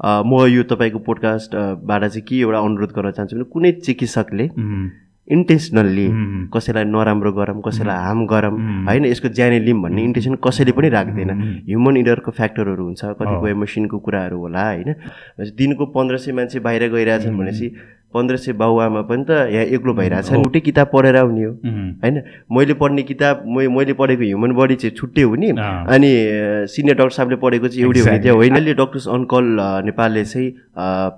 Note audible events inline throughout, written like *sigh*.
म यो तपाईँको पोडकास्टबाट चाहिँ के एउटा अनुरोध गर्न चाहन्छु भने कुनै चिकित्सकले इन्टेन्सनल्ली कसैलाई नराम्रो गरौँ कसैलाई हार्म गरौँ होइन यसको ज्यानै लिम भन्ने इन्टेन्सन कसैले पनि राख्दैन। ह्युमन इडरको फ्याक्टरहरू हुन्छ कतिपय मसिनको कुराहरू होला होइन। दिनको पन्ध्र सय मान्छे बाहिर गइरहेछन् भनेपछि पन्ध्र सय बाउआमा पनि त यहाँ एक्लो भइरहेछ। एउटै किताब पढेर आउने हो। होइन? मैले पढ्ने किताब मैले पढेको ह्युमन बडी चाहिँ छुट्टै हो नि। अनि सिनियर डक्टर साहबले पढेको चाहिँ एउटै हुने थियो। होइन? अहिले डक्टर्स अनकल नेपालले चाहिँ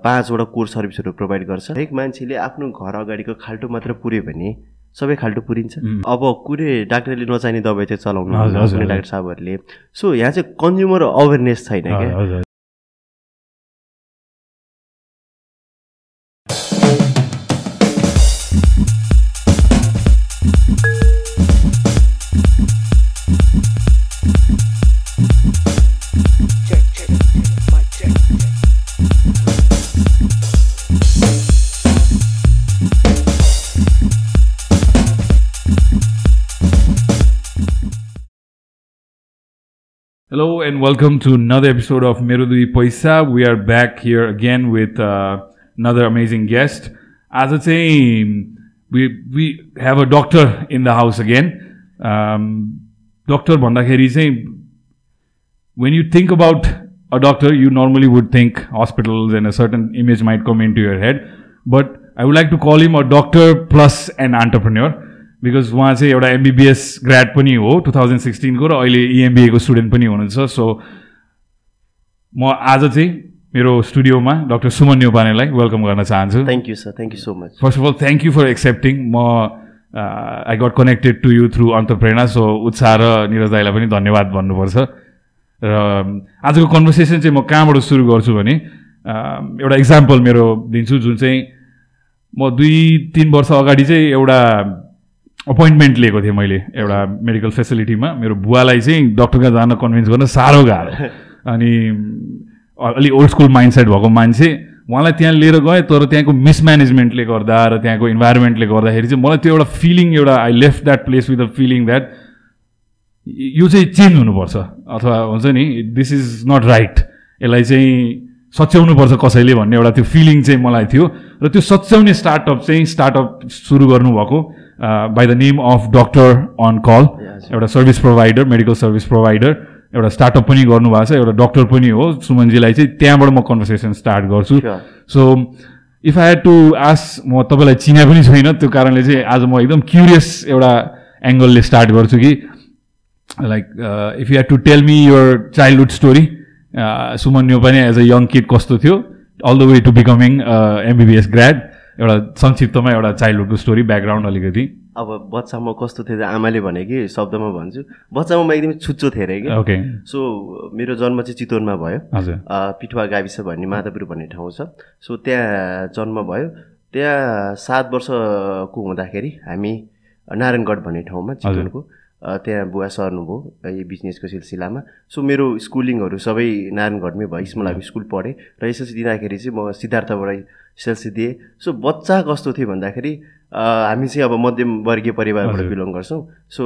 पाँचवटा कोर सर्भिसहरू प्रोभाइड गर्छ। हरेक मान्छेले आफ्नो घर अगाडिको खाल्टो मात्र पुऱ्यो भने सबै खाल्टो पुरिन्छ। अब कुनै डाक्टरले नचाहिने दबाई चाहिँ चलाउनु डाक्टर साहबहरूले। सो यहाँ चाहिँ कन्ज्युमर अवेरनेस छैन क्या। Hello and welcome to another episode of Merudui Paisa. We are back here again with uh, another amazing guest. As I say, we we have a doctor in the house again. Um, doctor Bandakheri. saying, when you think about a doctor, you normally would think hospitals and a certain image might come into your head. But I would like to call him a doctor plus an entrepreneur because उहाँ चाहिँ एउटा MBBS grad पनि हो two thousand सिक्सटिनको र अहिले इएमबिएको student पनि हुनुहुन्छ। So म आज चाहिँ मेरो स्टुडियोमा डक्टर सुमन न्यौपानेलाई वेलकम गर्न चाहन्छु। Thank you sir thank you so much first of all thank you for accepting म I got connected to you through entrepreneur so उत्साह र निरज दाईलाई पनि धन्यवाद भन्नुपर्छ। र आजको कन्भर्सेसन चाहिँ म कहाँबाट सुरु गर्छु भने अ, एउटा इक्जाम्पल मेरो दिन्छु जुन चाहिँ म दुई तिन वर्ष अगाडि चाहिँ एउटा अपोइन्टमेन्ट लिएको थिएँ मैले एउटा मेडिकल फेसिलिटीमा मेरो बुवालाई चाहिँ डक्टरका जान कन्भिन्स गर्न साह्रो गाह्रो। अनि अलि ओल्ड स्कुल माइन्डसेट भएको मान्छे। उहाँलाई त्यहाँ लिएर गएँ तर त्यहाँको मिसम्यानेजमेन्टले गर्दा र त्यहाँको इन्भाइरोमेन्टले गर्दाखेरि चाहिँ मलाई त्यो एउटा फिलिङ एउटा I left that place with a feeling that यो चाहिँ चेन्ज हुनुपर्छ। अथवा हुन्छ नि दिस इज नट राइट यसलाई चाहिँ सच्याउनुपर्छ कसैले भन्ने एउटा त्यो फिलिङ चाहिँ मलाई थियो। र त्यो सच्याउने स्टार्टअप चाहिँ स्टार्टअप सुरु गर्नुभएको। By the name of doctor on call एउटा service provider medical service provider एउटा स्टार्टअप पनि गर्नुभएको छ एउटा डक्टर पनि हो सुमनजीलाई चाहिँ त्यहाँबाट म कन्भर्सेसन स्टार्ट गर्छु। Sure. So if I had to ask म तपाईँलाई चिने पनि छैन त्यो कारणले चाहिँ आज म एकदम क्युरियस एउटा एङ्गलले स्टार्ट गर्छु कि like if you had to tell me your childhood story Suman new पनि एज अ यङ किड कस्तो थियो all the way to becoming MBBS grad एउटा संक्षिप्तमा एउटा चाइल्डहुडको स्टोरी ब्याकग्राउन्ड अलिकति। अब बच्चामा कस्तो थियो आमाले भने कि शब्दमा भन्छु। बच्चामा म एकदमै छुच्चो थिएँ अरे कि। ओके सो मेरो जन्म चाहिँ चितवनमा भयो। हजुर। पिठुवा गाविस भन्ने माधवपुर भन्ने ठाउँ छ। सो त्यहाँ जन्म भयो। त्यहाँ सात वर्षको हुँदाखेरि हामी नारायणगढ भन्ने ठाउँमा चितवनको त्यहाँ बुवा सर्नुभयो यो बिजनेसको सिलसिलामा। सो मेरो स्कुलिङहरू सबै नारायणगढमै भयो स्मल स्कुल पढेँ र एसएलसी दिँदाखेरि चाहिँ म सिद्धार्थबाट एसएलसी दिएँ। सो बच्चा कस्तो थियो भन्दाखेरि हामी चाहिँ अब मध्यमवर्गीय परिवारबाट। बिलोङ गर्छौँ। सो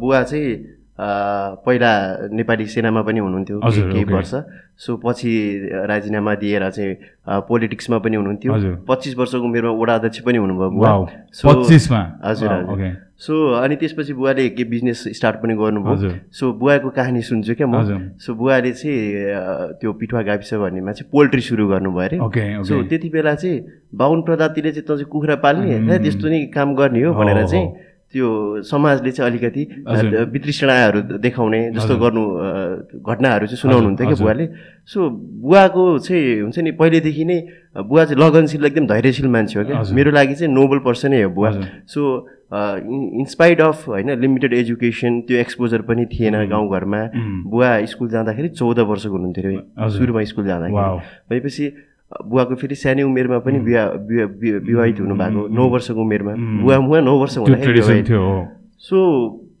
बुवा चाहिँ पहिला नेपाली सेनामा पनि हुनुहुन्थ्यो केही। वर्ष। सो पछि राजीनामा दिएर चाहिँ पोलिटिक्समा पनि हुनुहुन्थ्यो। पच्चिस वर्षको उमेरमा वडा अध्यक्ष पनि हुनुभयो बुवा। सो हजुर, हजुर। सो अनि त्यसपछि बुवाले के बिजनेस स्टार्ट पनि गर्नुभयो। सो बुवाको कहानी सुन्छु क्या म। सो बुवाले चाहिँ त्यो पिठुवा गाविस भन्नेमा चाहिँ पोल्ट्री सुरु गर्नुभयो अरे। सो त्यति बेला चाहिँ बाहुन प्रजातिले चाहिँ तँ चाहिँ कुखुरा पाल्ने त्यस्तो नि काम गर्ने हो भनेर चाहिँ त्यो समाजले चाहिँ अलिकति। वितृष्णाहरू देखाउने जस्तो। गर्नु घटनाहरू चाहिँ सुनाउनुहुन्थ्यो क्या। बुवाले सो बुवाको चाहिँ हुन्छ नि पहिलेदेखि नै बुवा चाहिँ लगनशील एकदम धैर्यशील मान्छे हो क्या। मेरो लागि चाहिँ नोबल पर्सनै हो बुवा। सो इन्स्पाइड अफ होइन लिमिटेड एजुकेसन त्यो एक्सपोजर पनि थिएन गाउँघरमा. बुवा स्कुल जाँदाखेरि चौध वर्षको हुनुहुन्थ्यो। सुरुमा स्कुल जाँदाखेरि भनेपछि बुवाको फेरि सानै उमेरमा पनि विवाह विवाह- विवाह- विवाहित हुनुभएको नौ वर्षको उमेरमा। बुवा मुवा नौ वर्ष हुँदाखेरि सो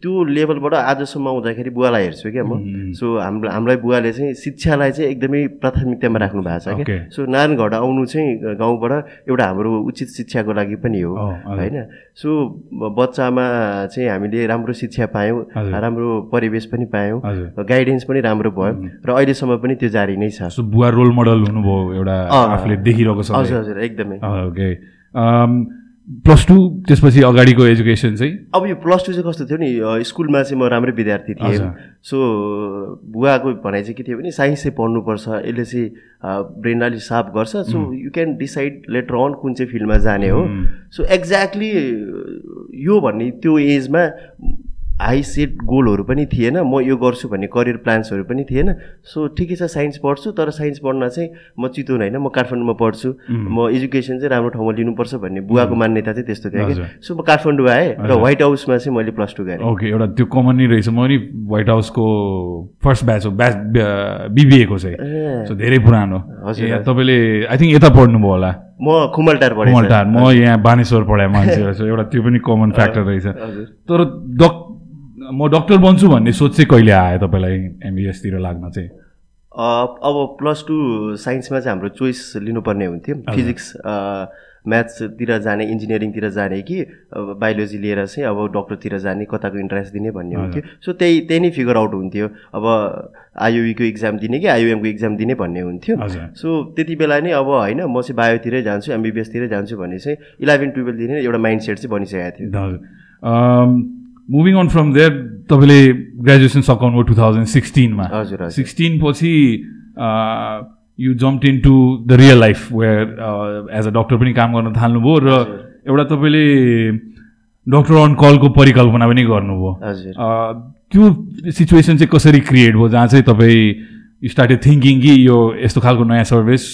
त्यो लेभलबाट आजसम्म आउँदाखेरि बुवालाई हेर्छु क्या म। सो हाम्रो हामीलाई बुवाले चाहिँ शिक्षालाई चाहिँ एकदमै प्राथमिकतामा राख्नु भएको छ क्या। सो नारायणगढ आउनु चाहिँ गाउँबाट एउटा हाम्रो उचित शिक्षाको लागि पनि हो होइन। सो बच्चामा चाहिँ हामीले राम्रो शिक्षा पायौँ राम्रो परिवेश पनि पायौँ गाइडेन्स पनि राम्रो भयो र अहिलेसम्म पनि त्यो जारी नै छ। बुवा रोल मोडल हुनुभयो एउटा आफूले देखिरहेको छ। हजुर हजुर एकदमै। ओके। प्लस टू त्यसपछि अगाडिको एजुकेसन चाहिँ? अब यो प्लस टू चाहिँ कस्तो थियो नि? स्कुलमा चाहिँ म राम्रै विद्यार्थी थिएँ। सो बुवाको भनाइ चाहिँ के थियो भने साइन्स चाहिँ पढ्नुपर्छ यसले चाहिँ ब्रेनलाई अलिक साफ गर्छ। So you can decide later on कुन चाहिँ फिल्डमा जाने हो। सो एक्ज्याक्टली यो भन्ने त्यो एजमा हाई सेट गोलहरू पनि थिएन म यो गर्छु भन्ने करियर प्लान्सहरू पनि थिएन। सो ठिकै छ साइन्स पढ्छु तर साइन्स पढ्न चाहिँ म चितवन होइन म काठमाडौँमा पढ्छु। म एजुकेसन चाहिँ राम्रो ठाउँमा लिनुपर्छ भन्ने बुवाको मान्यता चाहिँ त्यस्तो थियो कि। सो म काठमाडौँ आएँ र व्हाइट हाउसमा चाहिँ मैले प्लस टू गरेँ। ओके एउटा त्यो कमन नै रहेछ। म नि व्हाइट हाउसको फर्स्ट ब्याच हो ब्याच बिबिएको चाहिँ। सो धेरै पुरानो। हजुर तपाईँले आई थिङ्क यता पढ्नुभयो होला। म खुमलटार पढेँ खुमलटार म यहाँ बानेश्वर पढाएँ मान्छे *laughs* एउटा त्यो पनि कमन फ्याक्टर रहेछ। तर डक म डक्टर बन्छु भन्ने सोच चाहिँ कहिले आयो तपाईँलाई एमबिएसतिर लाग्न चाहिँ? अब प्लस टू साइन्समा चाहिँ हाम्रो चोइस लिनुपर्ने हुन्थ्यो। फिजिक्स म्याथ्सतिर जाने इन्जिनियरिङतिर जाने कि बायोलोजी लिएर चाहिँ अब डक्टरतिर जाने कताको इन्ट्रेस्ट दिने भन्ने हुन्थ्यो। सो त्यही त्यही नै फिगर आउट हुन्थ्यो। अब आइयुईको इक्जाम दिने कि आइयुएमको इक्जाम दिने भन्ने हुन्थ्यो। सो त्यति बेला नै अब होइन म चाहिँ बायोतिरै जान्छु एमबिबिएसतिरै जान्छु भन्ने चाहिँ इलेभेन टुवेल्भदेखि एउटा माइन्ड सेट चाहिँ बनिसकेको थियो। मुभिङ अन फ्रम देयर तपाईँले ग्रेजुएसन सकाउनु टु थाउजन्ड सिक्सटिनमा हजुर सिक्सटिन पछि you jump in to the real life where as a doctor पनि काम गर्न थाल्नुभयो र एउटा तपाईँले डक्टर अन कलको परिकल्पना पनि गर्नुभयो। त्यो सिचुएसन चाहिँ कसरी क्रिएट भयो जहाँ चाहिँ तपाईँ स्टार्टेड थिङ्किङ कि यो यस्तो खालको नयाँ सर्भिस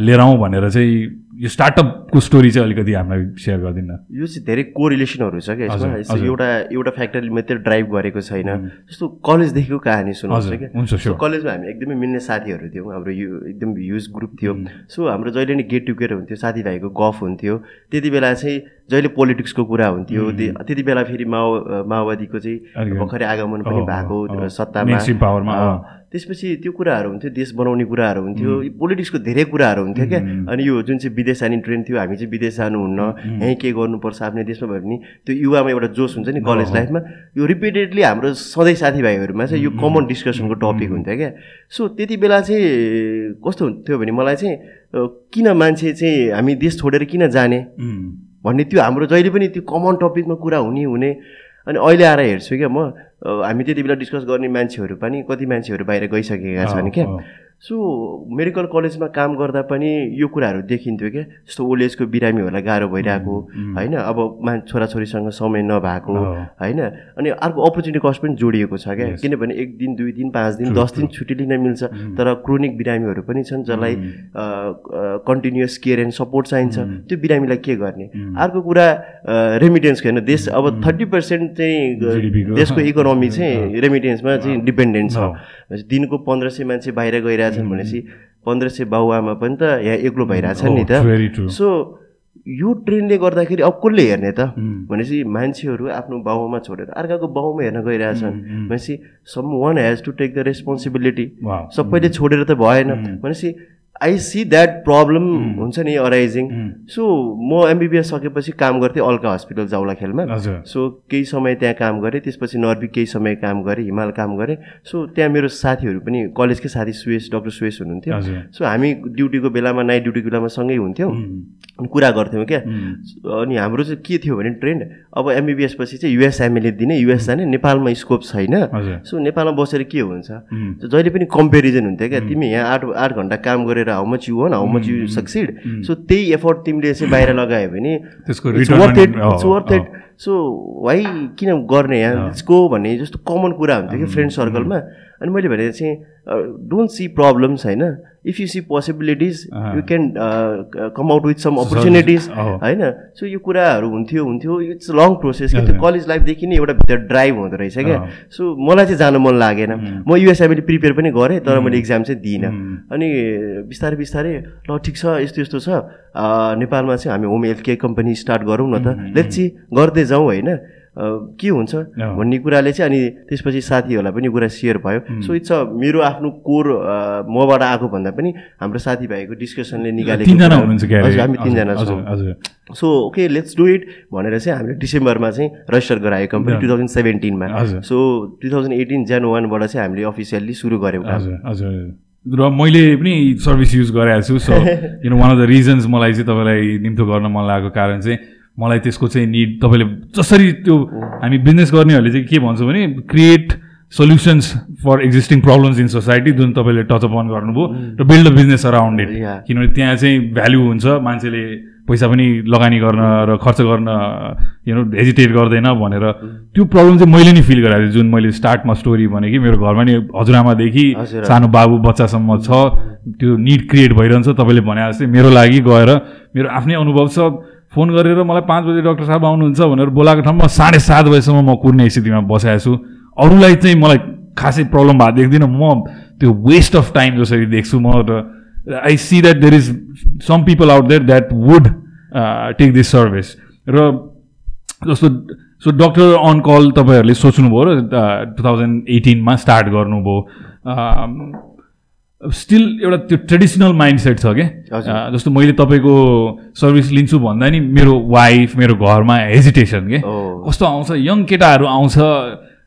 लिएर आउँ भनेर चाहिँ यो स्टार्टअपको स्टोरी चाहिँ अलिकति हामीलाई सेयर गरिदिनु यो चाहिँ धेरै कोरिलेसनहरू छ क्या यसमा। एउटा एउटा फ्याक्टरीले मात्रै ड्राइभ गरेको छैन। जस्तो कलेजदेखिको कहानी सुनाउँछ क्या। कलेजमा हामी एकदमै मिल्ने साथीहरू थियौँ हाम्रो यो एकदम ह्युज ग्रुप थियो। सो हाम्रो जहिले नै गेट टुगेदर हुन्थ्यो साथीभाइको गफ हुन्थ्यो। त्यति बेला चाहिँ जहिले पोलिटिक्सको कुरा हुन्थ्यो त्यति बेला फेरि माओ माओवादीको चाहिँ भर्खरै आगमन पनि भएको सत्तामा। त्यसपछि त्यो कुराहरू हुन्थ्यो देश बनाउने कुराहरू हुन्थ्यो पोलिटिक्सको धेरै कुराहरू हुन्थ्यो क्या। अनि यो जुन चाहिँ विदेश जाने ट्रेन्ड थियो हामी चाहिँ विदेश जानुहुन्न यहीँ के गर्नुपर्छ आफ्नै देशमा भयो भने त्यो युवामा एउटा जोस हुन्छ नि कलेज लाइफमा। यो रिपिटेडली हाम्रो सधैँ साथीभाइहरूमा चाहिँ यो कमन डिस्कसनको टपिक हुन्थ्यो क्या। सो त्यति बेला चाहिँ कस्तो हुन्थ्यो भने मलाई चाहिँ किन मान्छे चाहिँ हामी देश छोडेर किन जाने? भन्ने त्यो हाम्रो जहिले पनि त्यो कमन टपिकमा कुरा हुने हुने। अनि अहिले आएर हेर्छु क्या म हामी त्यति बेला डिस्कस गर्ने मान्छेहरू पनि कति मान्छेहरू बाहिर गइसकेका छन् क्या? सो मेडिकल कलेजमा काम गर्दा पनि यो कुराहरू देखिन्थ्यो क्या। जस्तो ओल्ड एजको बिरामीहरूलाई गाह्रो भइरहेको होइन? अब मा छोराछोरीसँग समय नभएको होइन? अनि अर्को अपर्च्युनिटी कस्ट पनि जोडिएको छ क्या। किनभने एक दिन दुई दिन पाँच दिन दस दिन छुट्टी लिन मिल्छ तर क्रोनिक बिरामीहरू पनि छन् जसलाई कन्टिन्युस केयर एन्ड सपोर्ट चाहिन्छ। त्यो बिरामीलाई के गर्ने? अर्को कुरा रेमिटेन्सको होइन देश अब थर्टी पर्सेन्ट चाहिँ देशको इकोनोमी *laughs* चाहिँ रेमिटेन्समा चाहिँ डिपेन्डेन्ट छ। दिनको पन्ध्र सय मान्छे बाहिर गइरहेको भइरहेछन् भनेपछि पन्ध्र सय बाबुआमा पनि त यहाँ एक्लो भइरहेछन् नि त। सो यो ट्रेनले गर्दाखेरि अब कसले हेर्ने त? भनेपछि मान्छेहरू आफ्नो बाबुमा छोडेर अर्काको बाबुमा हेर्न गइरहेछन्। भनेपछि someone has to take the responsibility सबैले छोडेर त भएन। भनेपछि आई सी द्याट प्रब्लम हुन्छ नि अराइजिङ सो म एमबिबिएस सकेपछि काम गर्थेँ अल्का हस्पिटल जाउला खेलमा। सो केही समय त्यहाँ काम गरेँ त्यसपछि नर्बी केही समय काम गरेँ हिमाल काम गरेँ। सो त्यहाँ मेरो साथीहरू पनि कलेजकै साथी सुवेश डक्टर सुवेश हुनुहुन्थ्यो। सो हामी ड्युटीको बेलामा नाइट ड्युटीको बेलामा सँगै हुन्थ्यौँ। अनि कुरा गर्थ्यौँ क्या। अनि हाम्रो चाहिँ के थियो भने ट्रेन्ड अब एमबिबिएस पछि चाहिँ युएस एमएलए दिने युएस जाने नेपालमा स्कोप छैन। सो नेपालमा बसेर के हुन्छ? जहिले पनि कम्पेरिजन हुन्थ्यो क्या। तिमी यहाँ आठ आठ घन्टा काम गरेर how much you want how much you succeed so त्यही एफोर्ट तिमीले चाहिँ बाहिर लगायो भने worth it it's worth it so why किन गर्ने? यहाँ गो भन्ने जस्तो कमन कुरा हुन्थ्यो कि फ्रेन्ड सर्कलमा अनि मैले भने चाहिँ डोन्ट सी प्रब्लम्स होइन? If you see possibilities you can come out with some opportunities होइन? सो यो कुराहरू हुन्थ्यो हुन्थ्यो। इट्स लङ प्रोसेस कि त्यो कलेज लाइफदेखि नै एउटा भित्र ड्राइभ हुँदो रहेछ क्या? सो मलाई चाहिँ जानु मन लागेन। म युएसआईले प्रिपेयर पनि गरेँ तर मैले इक्जाम चाहिँ दिइनँ। अनि बिस्तारै बिस्तारै ल ठिक छ यस्तो यस्तो छ। नेपालमा चाहिँ हामी home health care company start गरौँ न त। लेट्स सी गर्दै जाउँ होइन। के हुन्छ? भन्ने कुराले चाहिँ अनि त्यसपछि साथीहरूलाई पनि कुरा सेयर भयो। सो इट्स अ मेरो आफ्नो कोर मबाट आएको भन्दा पनि हाम्रो साथीभाइको डिस्कसनले निकालेको हजुर हामी तिनजना छौँ। So okay let's do it भनेर चाहिँ हामीले डिसेम्बरमा चाहिँ रजिस्टर गरायो कम्पनी टु थाउजन्ड सेभेन्टिनमा सो टु थाउजन्ड एटिन जेन वानबाट चाहिँ हामीले अफिसियल्ली सुरु गऱ्यौँ। र मैले पनि सर्भिस युज गरेको छु सो किन वान अफ द रिजन्स मलाई चाहिँ तपाईँलाई निम्तो गर्न मन लागेको कारण चाहिँ मलाई त्यसको चाहिँ निड तपाईँले जसरी त्यो हामी बिजनेस गर्नेहरूले चाहिँ के भन्छौँ भने create solutions for existing problems in society जुन तपाईँले टचअप अन गर्नुभयो र build a business around it किनभने त्यहाँ चाहिँ भ्याल्यु हुन्छ मान्छेले पैसा पनि लगानी गर्न र खर्च गर्न यु नो हेजिटेट गर्दैन भनेर त्यो प्रब्लम चाहिँ मैले नै फिल गराएको थिएँ। जुन मैले स्टार्टमा स्टोरी भने कि मेरो घरमा नि हजुरआमादेखि सानो बाबु बच्चासम्म छ त्यो निड क्रिएट भइरहन्छ तपाईँले भने जस्तै मेरो लागि गएर मेरो आफ्नै अनुभव छ। फोन गरेर मलाई पाँच बजी डक्टर साहब आउनुहुन्छ भनेर बोलाएको ठाउँमा साढे सात बजीसम्म म कुर्ने स्थितिमा बसेको छु। अरूलाई चाहिँ मलाई खासै प्रब्लम भएको देख्दिनँ। म त्यो वेस्ट अफ टाइम जसरी देख्छु म र I see that there is some people out there that would take this service र जस्तो सो डक्टर अन कल तपाईँहरूले सोच्नुभयो र टु थाउजन्ड एटिनमा स्टार्ट गर्नुभयो स्टिल एउटा त्यो ट्रेडिसनल माइन्ड सेट छ क्या जस्तो मैले तपाईँको सर्भिस लिन्छु भन्दा नि मेरो वाइफ मेरो घरमा हेजिटेसन के कस्तो आउँछ यङ केटाहरू आउँछ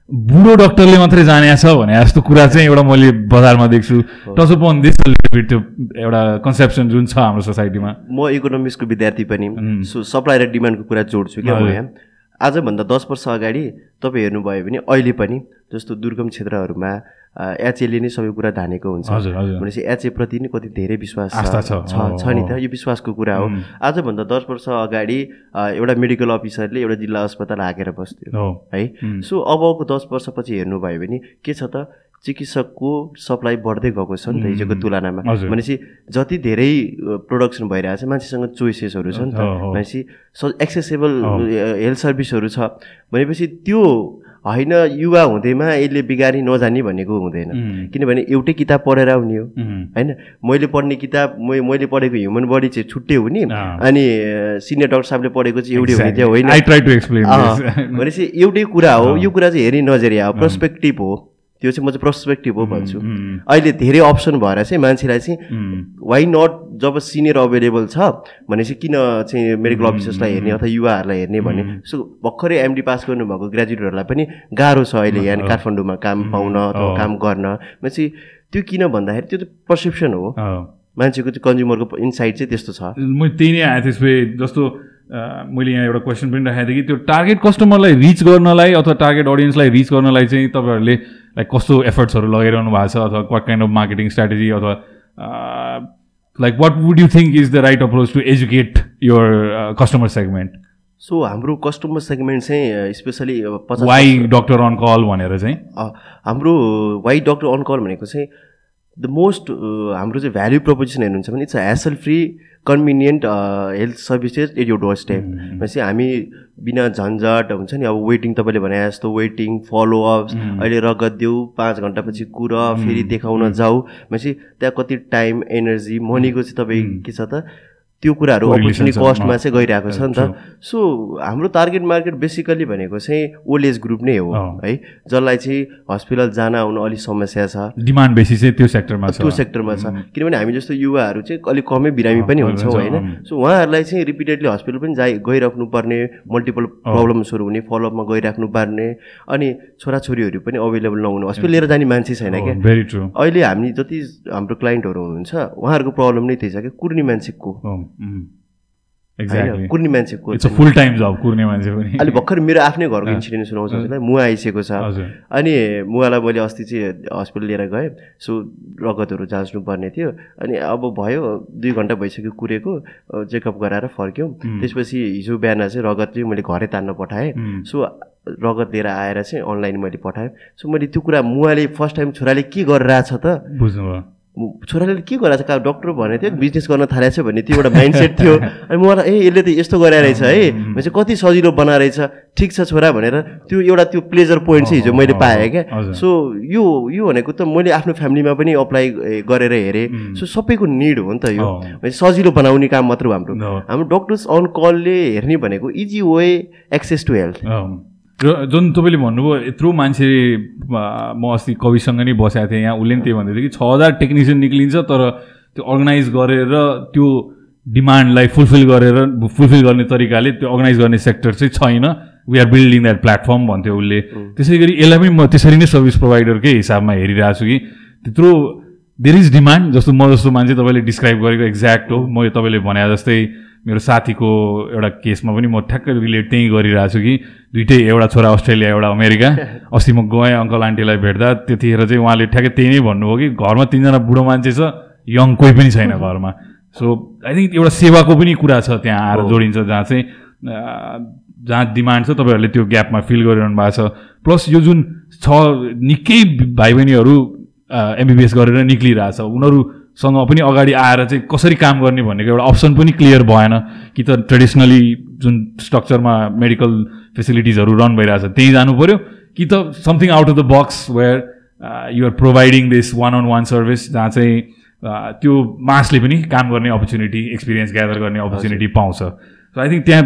बुढो डक्टरले मात्रै जाने छ भने जस्तो कुरा चाहिँ एउटा मैले बजारमा देख्छु। टच अन दिस त्यो एउटा कन्सेप्सन जुन छ हाम्रो सोसाइटीमा म। इकोनोमिक्सको विद्यार्थी पनि सो सप्लाई र डिमान्डको कुरा जोड्छु क्या म यहाँ। आजभन्दा दस वर्ष अगाडि तपाईँ हेर्नुभयो भने अहिले पनि जस्तो दुर्गम क्षेत्रहरूमा एचएले नै सबै कुरा धानेको हुन्छ। भनेपछि एचएप्रति नै कति धेरै विश्वास छ नि त यो विश्वासको कुरा हो। आजभन्दा दस वर्ष अगाडि एउटा मेडिकल अफिसरले एउटा जिल्ला अस्पताल हाकेर बस्थ्यो है। सो अबको दस वर्षपछि हेर्नुभयो भने के छ त चिकित्सकको सप्लाई बढ्दै गएको छ नि त हिजोको तुलनामा। भनेपछि जति धेरै प्रोडक्सन भइरहेको छ मान्छेसँग चोइसेसहरू छ नि त। भनेपछि एक्सेसेबल हेल्थ सर्भिसहरू छ। भनेपछि त्यो होइन युवा हुँदैमा यसले बिगारी नजाने भनेको हुँदैन। किनभने एउटै किताब पढेर आउने हो। होइन मैले पढ्ने किताब मैले पढेको ह्युमन बडी चाहिँ छुट्टै हुने अनि सिनियर डक्टर साहबले पढेको चाहिँ एउटै हुने थियो होइन। *laughs* भनेपछि एउटै कुरा हो यो कुरा चाहिँ हेरी नजरिया हो पर्सपेक्टिभ हो। त्यो चाहिँ म चाहिँ पर्सपेक्टिभ हो भन्छु। अहिले धेरै अप्सन भएर चाहिँ मान्छेलाई चाहिँ वाइ नट जब सिनियर अभाइलेबल छ भनेपछि किन चाहिँ मेडिकल अफिसर्सलाई हेर्ने अथवा युवाहरूलाई हेर्ने भने सो भर्खरै एमडी पास गर्नुभएको ग्रेजुएटहरूलाई पनि गाह्रो छ अहिले यहाँ काठमाडौँमा काम पाउन अथवा काम गर्न। भनेपछि त्यो किन भन्दाखेरि त्यो त पर्सेप्सन हो। मान्छेको त्यो कन्ज्युमरको इन्साइट चाहिँ त्यस्तो छ। मैले त्यही नै आएको थिएँ जस्तो मैले यहाँ एउटा क्वेसन पनि राखेको थिएँ कि त्यो टार्गेट कस्टमरलाई रिच गर्नलाई अथवा टार्गेट अडियन्सलाई रिच गर्नलाई चाहिँ तपाईँहरूले लाइक कस्तो एफर्ट्सहरू लगाइरहनु भएको छ अथवा what kind of marketing strategy अथवा like what would you think is the right approach to educate your customer segment so हाम्रो कस्टमर सेगमेन्ट चाहिँ especially why doctor on call भनेर चाहिँ? हाम्रो वाइ डक्टर अन कल भनेको चाहिँ the most हाम्रो चाहिँ भ्याल्यु प्रपोजिसन हेर्नुहुन्छ भने it's a hassle free convenient health services at यो डोर स्टेप भनेपछि हामी बिना झन्झट हुन्छ नि अब वेटिङ तपाईँले भने जस्तो वेटिङ फलोअप्स अहिले रगत देऊ पाँच घन्टापछि कुर फेरि देखाउन जाऊ। भनेपछि त्यहाँ कति टाइम एनर्जी मनीको चाहिँ तपाईँ के छ त? त्यो कुराहरू अपर्च्युनिटी कस्टमा चाहिँ गइरहेको छ नि त। सो हाम्रो टार्गेट मार्केट बेसिकल्ली भनेको चाहिँ ओल्ड एज ग्रुप नै हो है। जसलाई चाहिँ हस्पिटल जान आउनु अलिक समस्या छ। डिमान्ड बेसी चाहिँ त्यो सेक्टरमा छ। त्यो सेक्टरमा छ। किनभने हामी जस्तो युवाहरू चाहिँ अलिक कमै बिरामी पनि हुन्छौँ होइन। सो उहाँहरूलाई चाहिँ रिपिटेडली हस्पिटल पनि जाइ गइराख्नु पर्ने मल्टिपल प्रब्लम्सहरू हुने फलोअपमा गइराख्नु पर्ने अनि छोराछोरीहरू पनि अभाइलेबल नहुने। हस्पिटल लिएर जाने मान्छे छैन क्या। अहिले हामी जति हाम्रो क्लाइन्टहरू हुनुहुन्छ उहाँहरूको प्रब्लम नै त्यही छ क्या कुर्ने मान्छेको कुर्ने मान्छेको फुल टाइम जब कुर्ने मान्छे पनि। अहिले भर्खर मेरो आफ्नै घरको इन्सिडेन्ट सुनाउँछ हजुरलाई मुवा आइसकेको छ। अनि मुवालाई मैले अस्ति चाहिँ हस्पिटल लिएर गएँ सो रगतहरू जाँच्नु पर्ने थियो। अनि अब भयो दुई घन्टा भइसक्यो कुरेको चेकअप गराएर फर्क्यौँ। त्यसपछि हिजो बिहान चाहिँ रगत चाहिँ मैले घरै तान्न पठाएँ। सो रगत लिएर आएर चाहिँ अनलाइन मैले पठाएँ। सो मैले त्यो कुरा मुवाले फर्स्ट टाइम छोराले के गरिरहेछ त? बुझ्नुभयो। छोराले के गराएको छ? डक्टर भनेको थियो बिजनेस गर्न थालेको छ भन्ने त्यो एउटा माइन्ड सेट थियो। *laughs* अनि मलाई ए यसले त यस्तो गराएर रहेछ है। *laughs* भने चाहिँ कति सजिलो बनाएर ठिक छ छोरा भनेर त्यो एउटा त्यो प्लेजर पोइन्ट चाहिँ हिजो मैले पाएँ क्या। सो यो यो भनेको त मैले आफ्नो फ्यामिलीमा पनि अप्लाई गरेर हेरेँ। सो सबैको निड हो नि त यो। सजिलो बनाउने काम मात्र हो हाम्रो। हाम्रो डक्टर्स अन कलले हेर्ने भनेको easy way access to health र जुन तपाईँले भन्नुभयो यत्रो मान्छे म अस्ति कविसँग नै बसेको थिएँ यहाँ उसले पनि त्यही भन्दै थियो कि छ हजार टेक्निसियन निक्लिन्छ तर त्यो अर्गनाइज गरेर त्यो डिमान्डलाई फुलफिल गरेर फुलफिल गर्ने तरिकाले त्यो अर्गनाइज गर्ने सेक्टर चाहिँ छैन। We are building that platform भन्थ्यो उसले। त्यसै गरी यसलाई पनि म त्यसरी नै सर्भिस प्रोभाइडरकै हिसाबमा हेरिरहेको छु कि त्यत्रो देयर इज डिमान्ड जस्तो म जस्तो मान्छे तपाईँले डिस्क्राइब गरेको एक्ज्याक्ट हो। म तपाईँले भने जस्तै मेरो साथीको एउटा केसमा पनि म ठ्याक्कै रिलेट त्यहीँ गरिरहेको छु कि दुइटै एउटा छोरा अस्ट्रेलिया एउटा अमेरिका। *laughs* अस्ति म गएँ अङ्कल आन्टीलाई भेट्दा त्यतिखेर चाहिँ उहाँले ठ्याक्कै त्यही नै भन्नुभयो कि घरमा तिनजना बुढो मान्छे छ यङ कोही पनि छैन *laughs* घरमा। सो आई थिङ्क एउटा सेवाको पनि कुरा छ त्यहाँ आएर जोडिन्छ जहाँ चाहिँ जहाँ डिमान्ड छ तपाईँहरूले त्यो ग्यापमा फिल गरिरहनु भएको छ। प्लस यो जुन छ निकै भाइ बहिनीहरू एमबिबिएस गरेर निक्लिरहेछ। उनीहरूसँग पनि अगाडि आएर चाहिँ कसरी काम गर्ने भन्नेको एउटा अप्सन पनि क्लियर भएन कि त ट्रेडिसनली जुन स्ट्रक्चरमा मेडिकल फेसिलिटिजहरू रन भइरहेछ त्यहीँ जानु पऱ्यो कि त something out of the box where you're providing this one on one service जहाँ चाहिँ त्यो मासले पनि काम गर्ने अपर्च्युनिटी एक्सपिरियन्स ग्यादर गर्ने अपर्च्युनिटी पाउँछ। सो आई थिङ्क त्यहाँ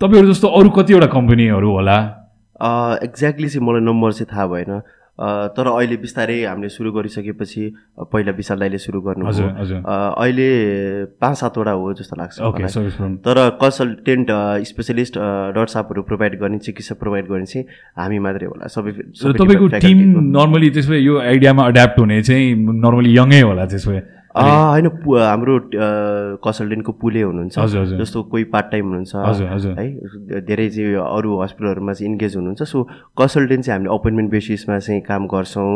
तपाईँहरू जस्तो अरू कतिवटा कम्पनीहरू होला? एक्ज्याक्टली चाहिँ मलाई नम्बर चाहिँ थाहा भएन। तर अहिले बिस्तारै हामीले सुरु गरिसकेपछि पहिला विशाल दाइले सुरु गर्नु हजुर हजुर। अहिले पाँच सातवटा हो जस्तो लाग्छ तर कन्सल्टेन्ट स्पेसलिस्ट डट सापहरू प्रोभाइड गर्ने चिकित्सा प्रोभाइड गर्ने चाहिँ हामी मात्रै होला। सबै तपाईँको टिम। नर्मली त्यसो भए यो आइडियामा अड्याप्ट हुने चाहिँ नर्मली यङै होला त्यसो भए। होइन हाम्रो कन्सल्टेन्टको पुले हुनुहुन्छ। जस्तो कोही पार्ट टाइम हुनुहुन्छ। है धेरै चाहिँ अरू हस्पिटलहरूमा चाहिँ इन्गेज हुनुहुन्छ। सो कन्सल्टेन्ट चाहिँ हामीले अपोइन्टमेन्ट बेसिसमा चाहिँ काम गर्छौँ।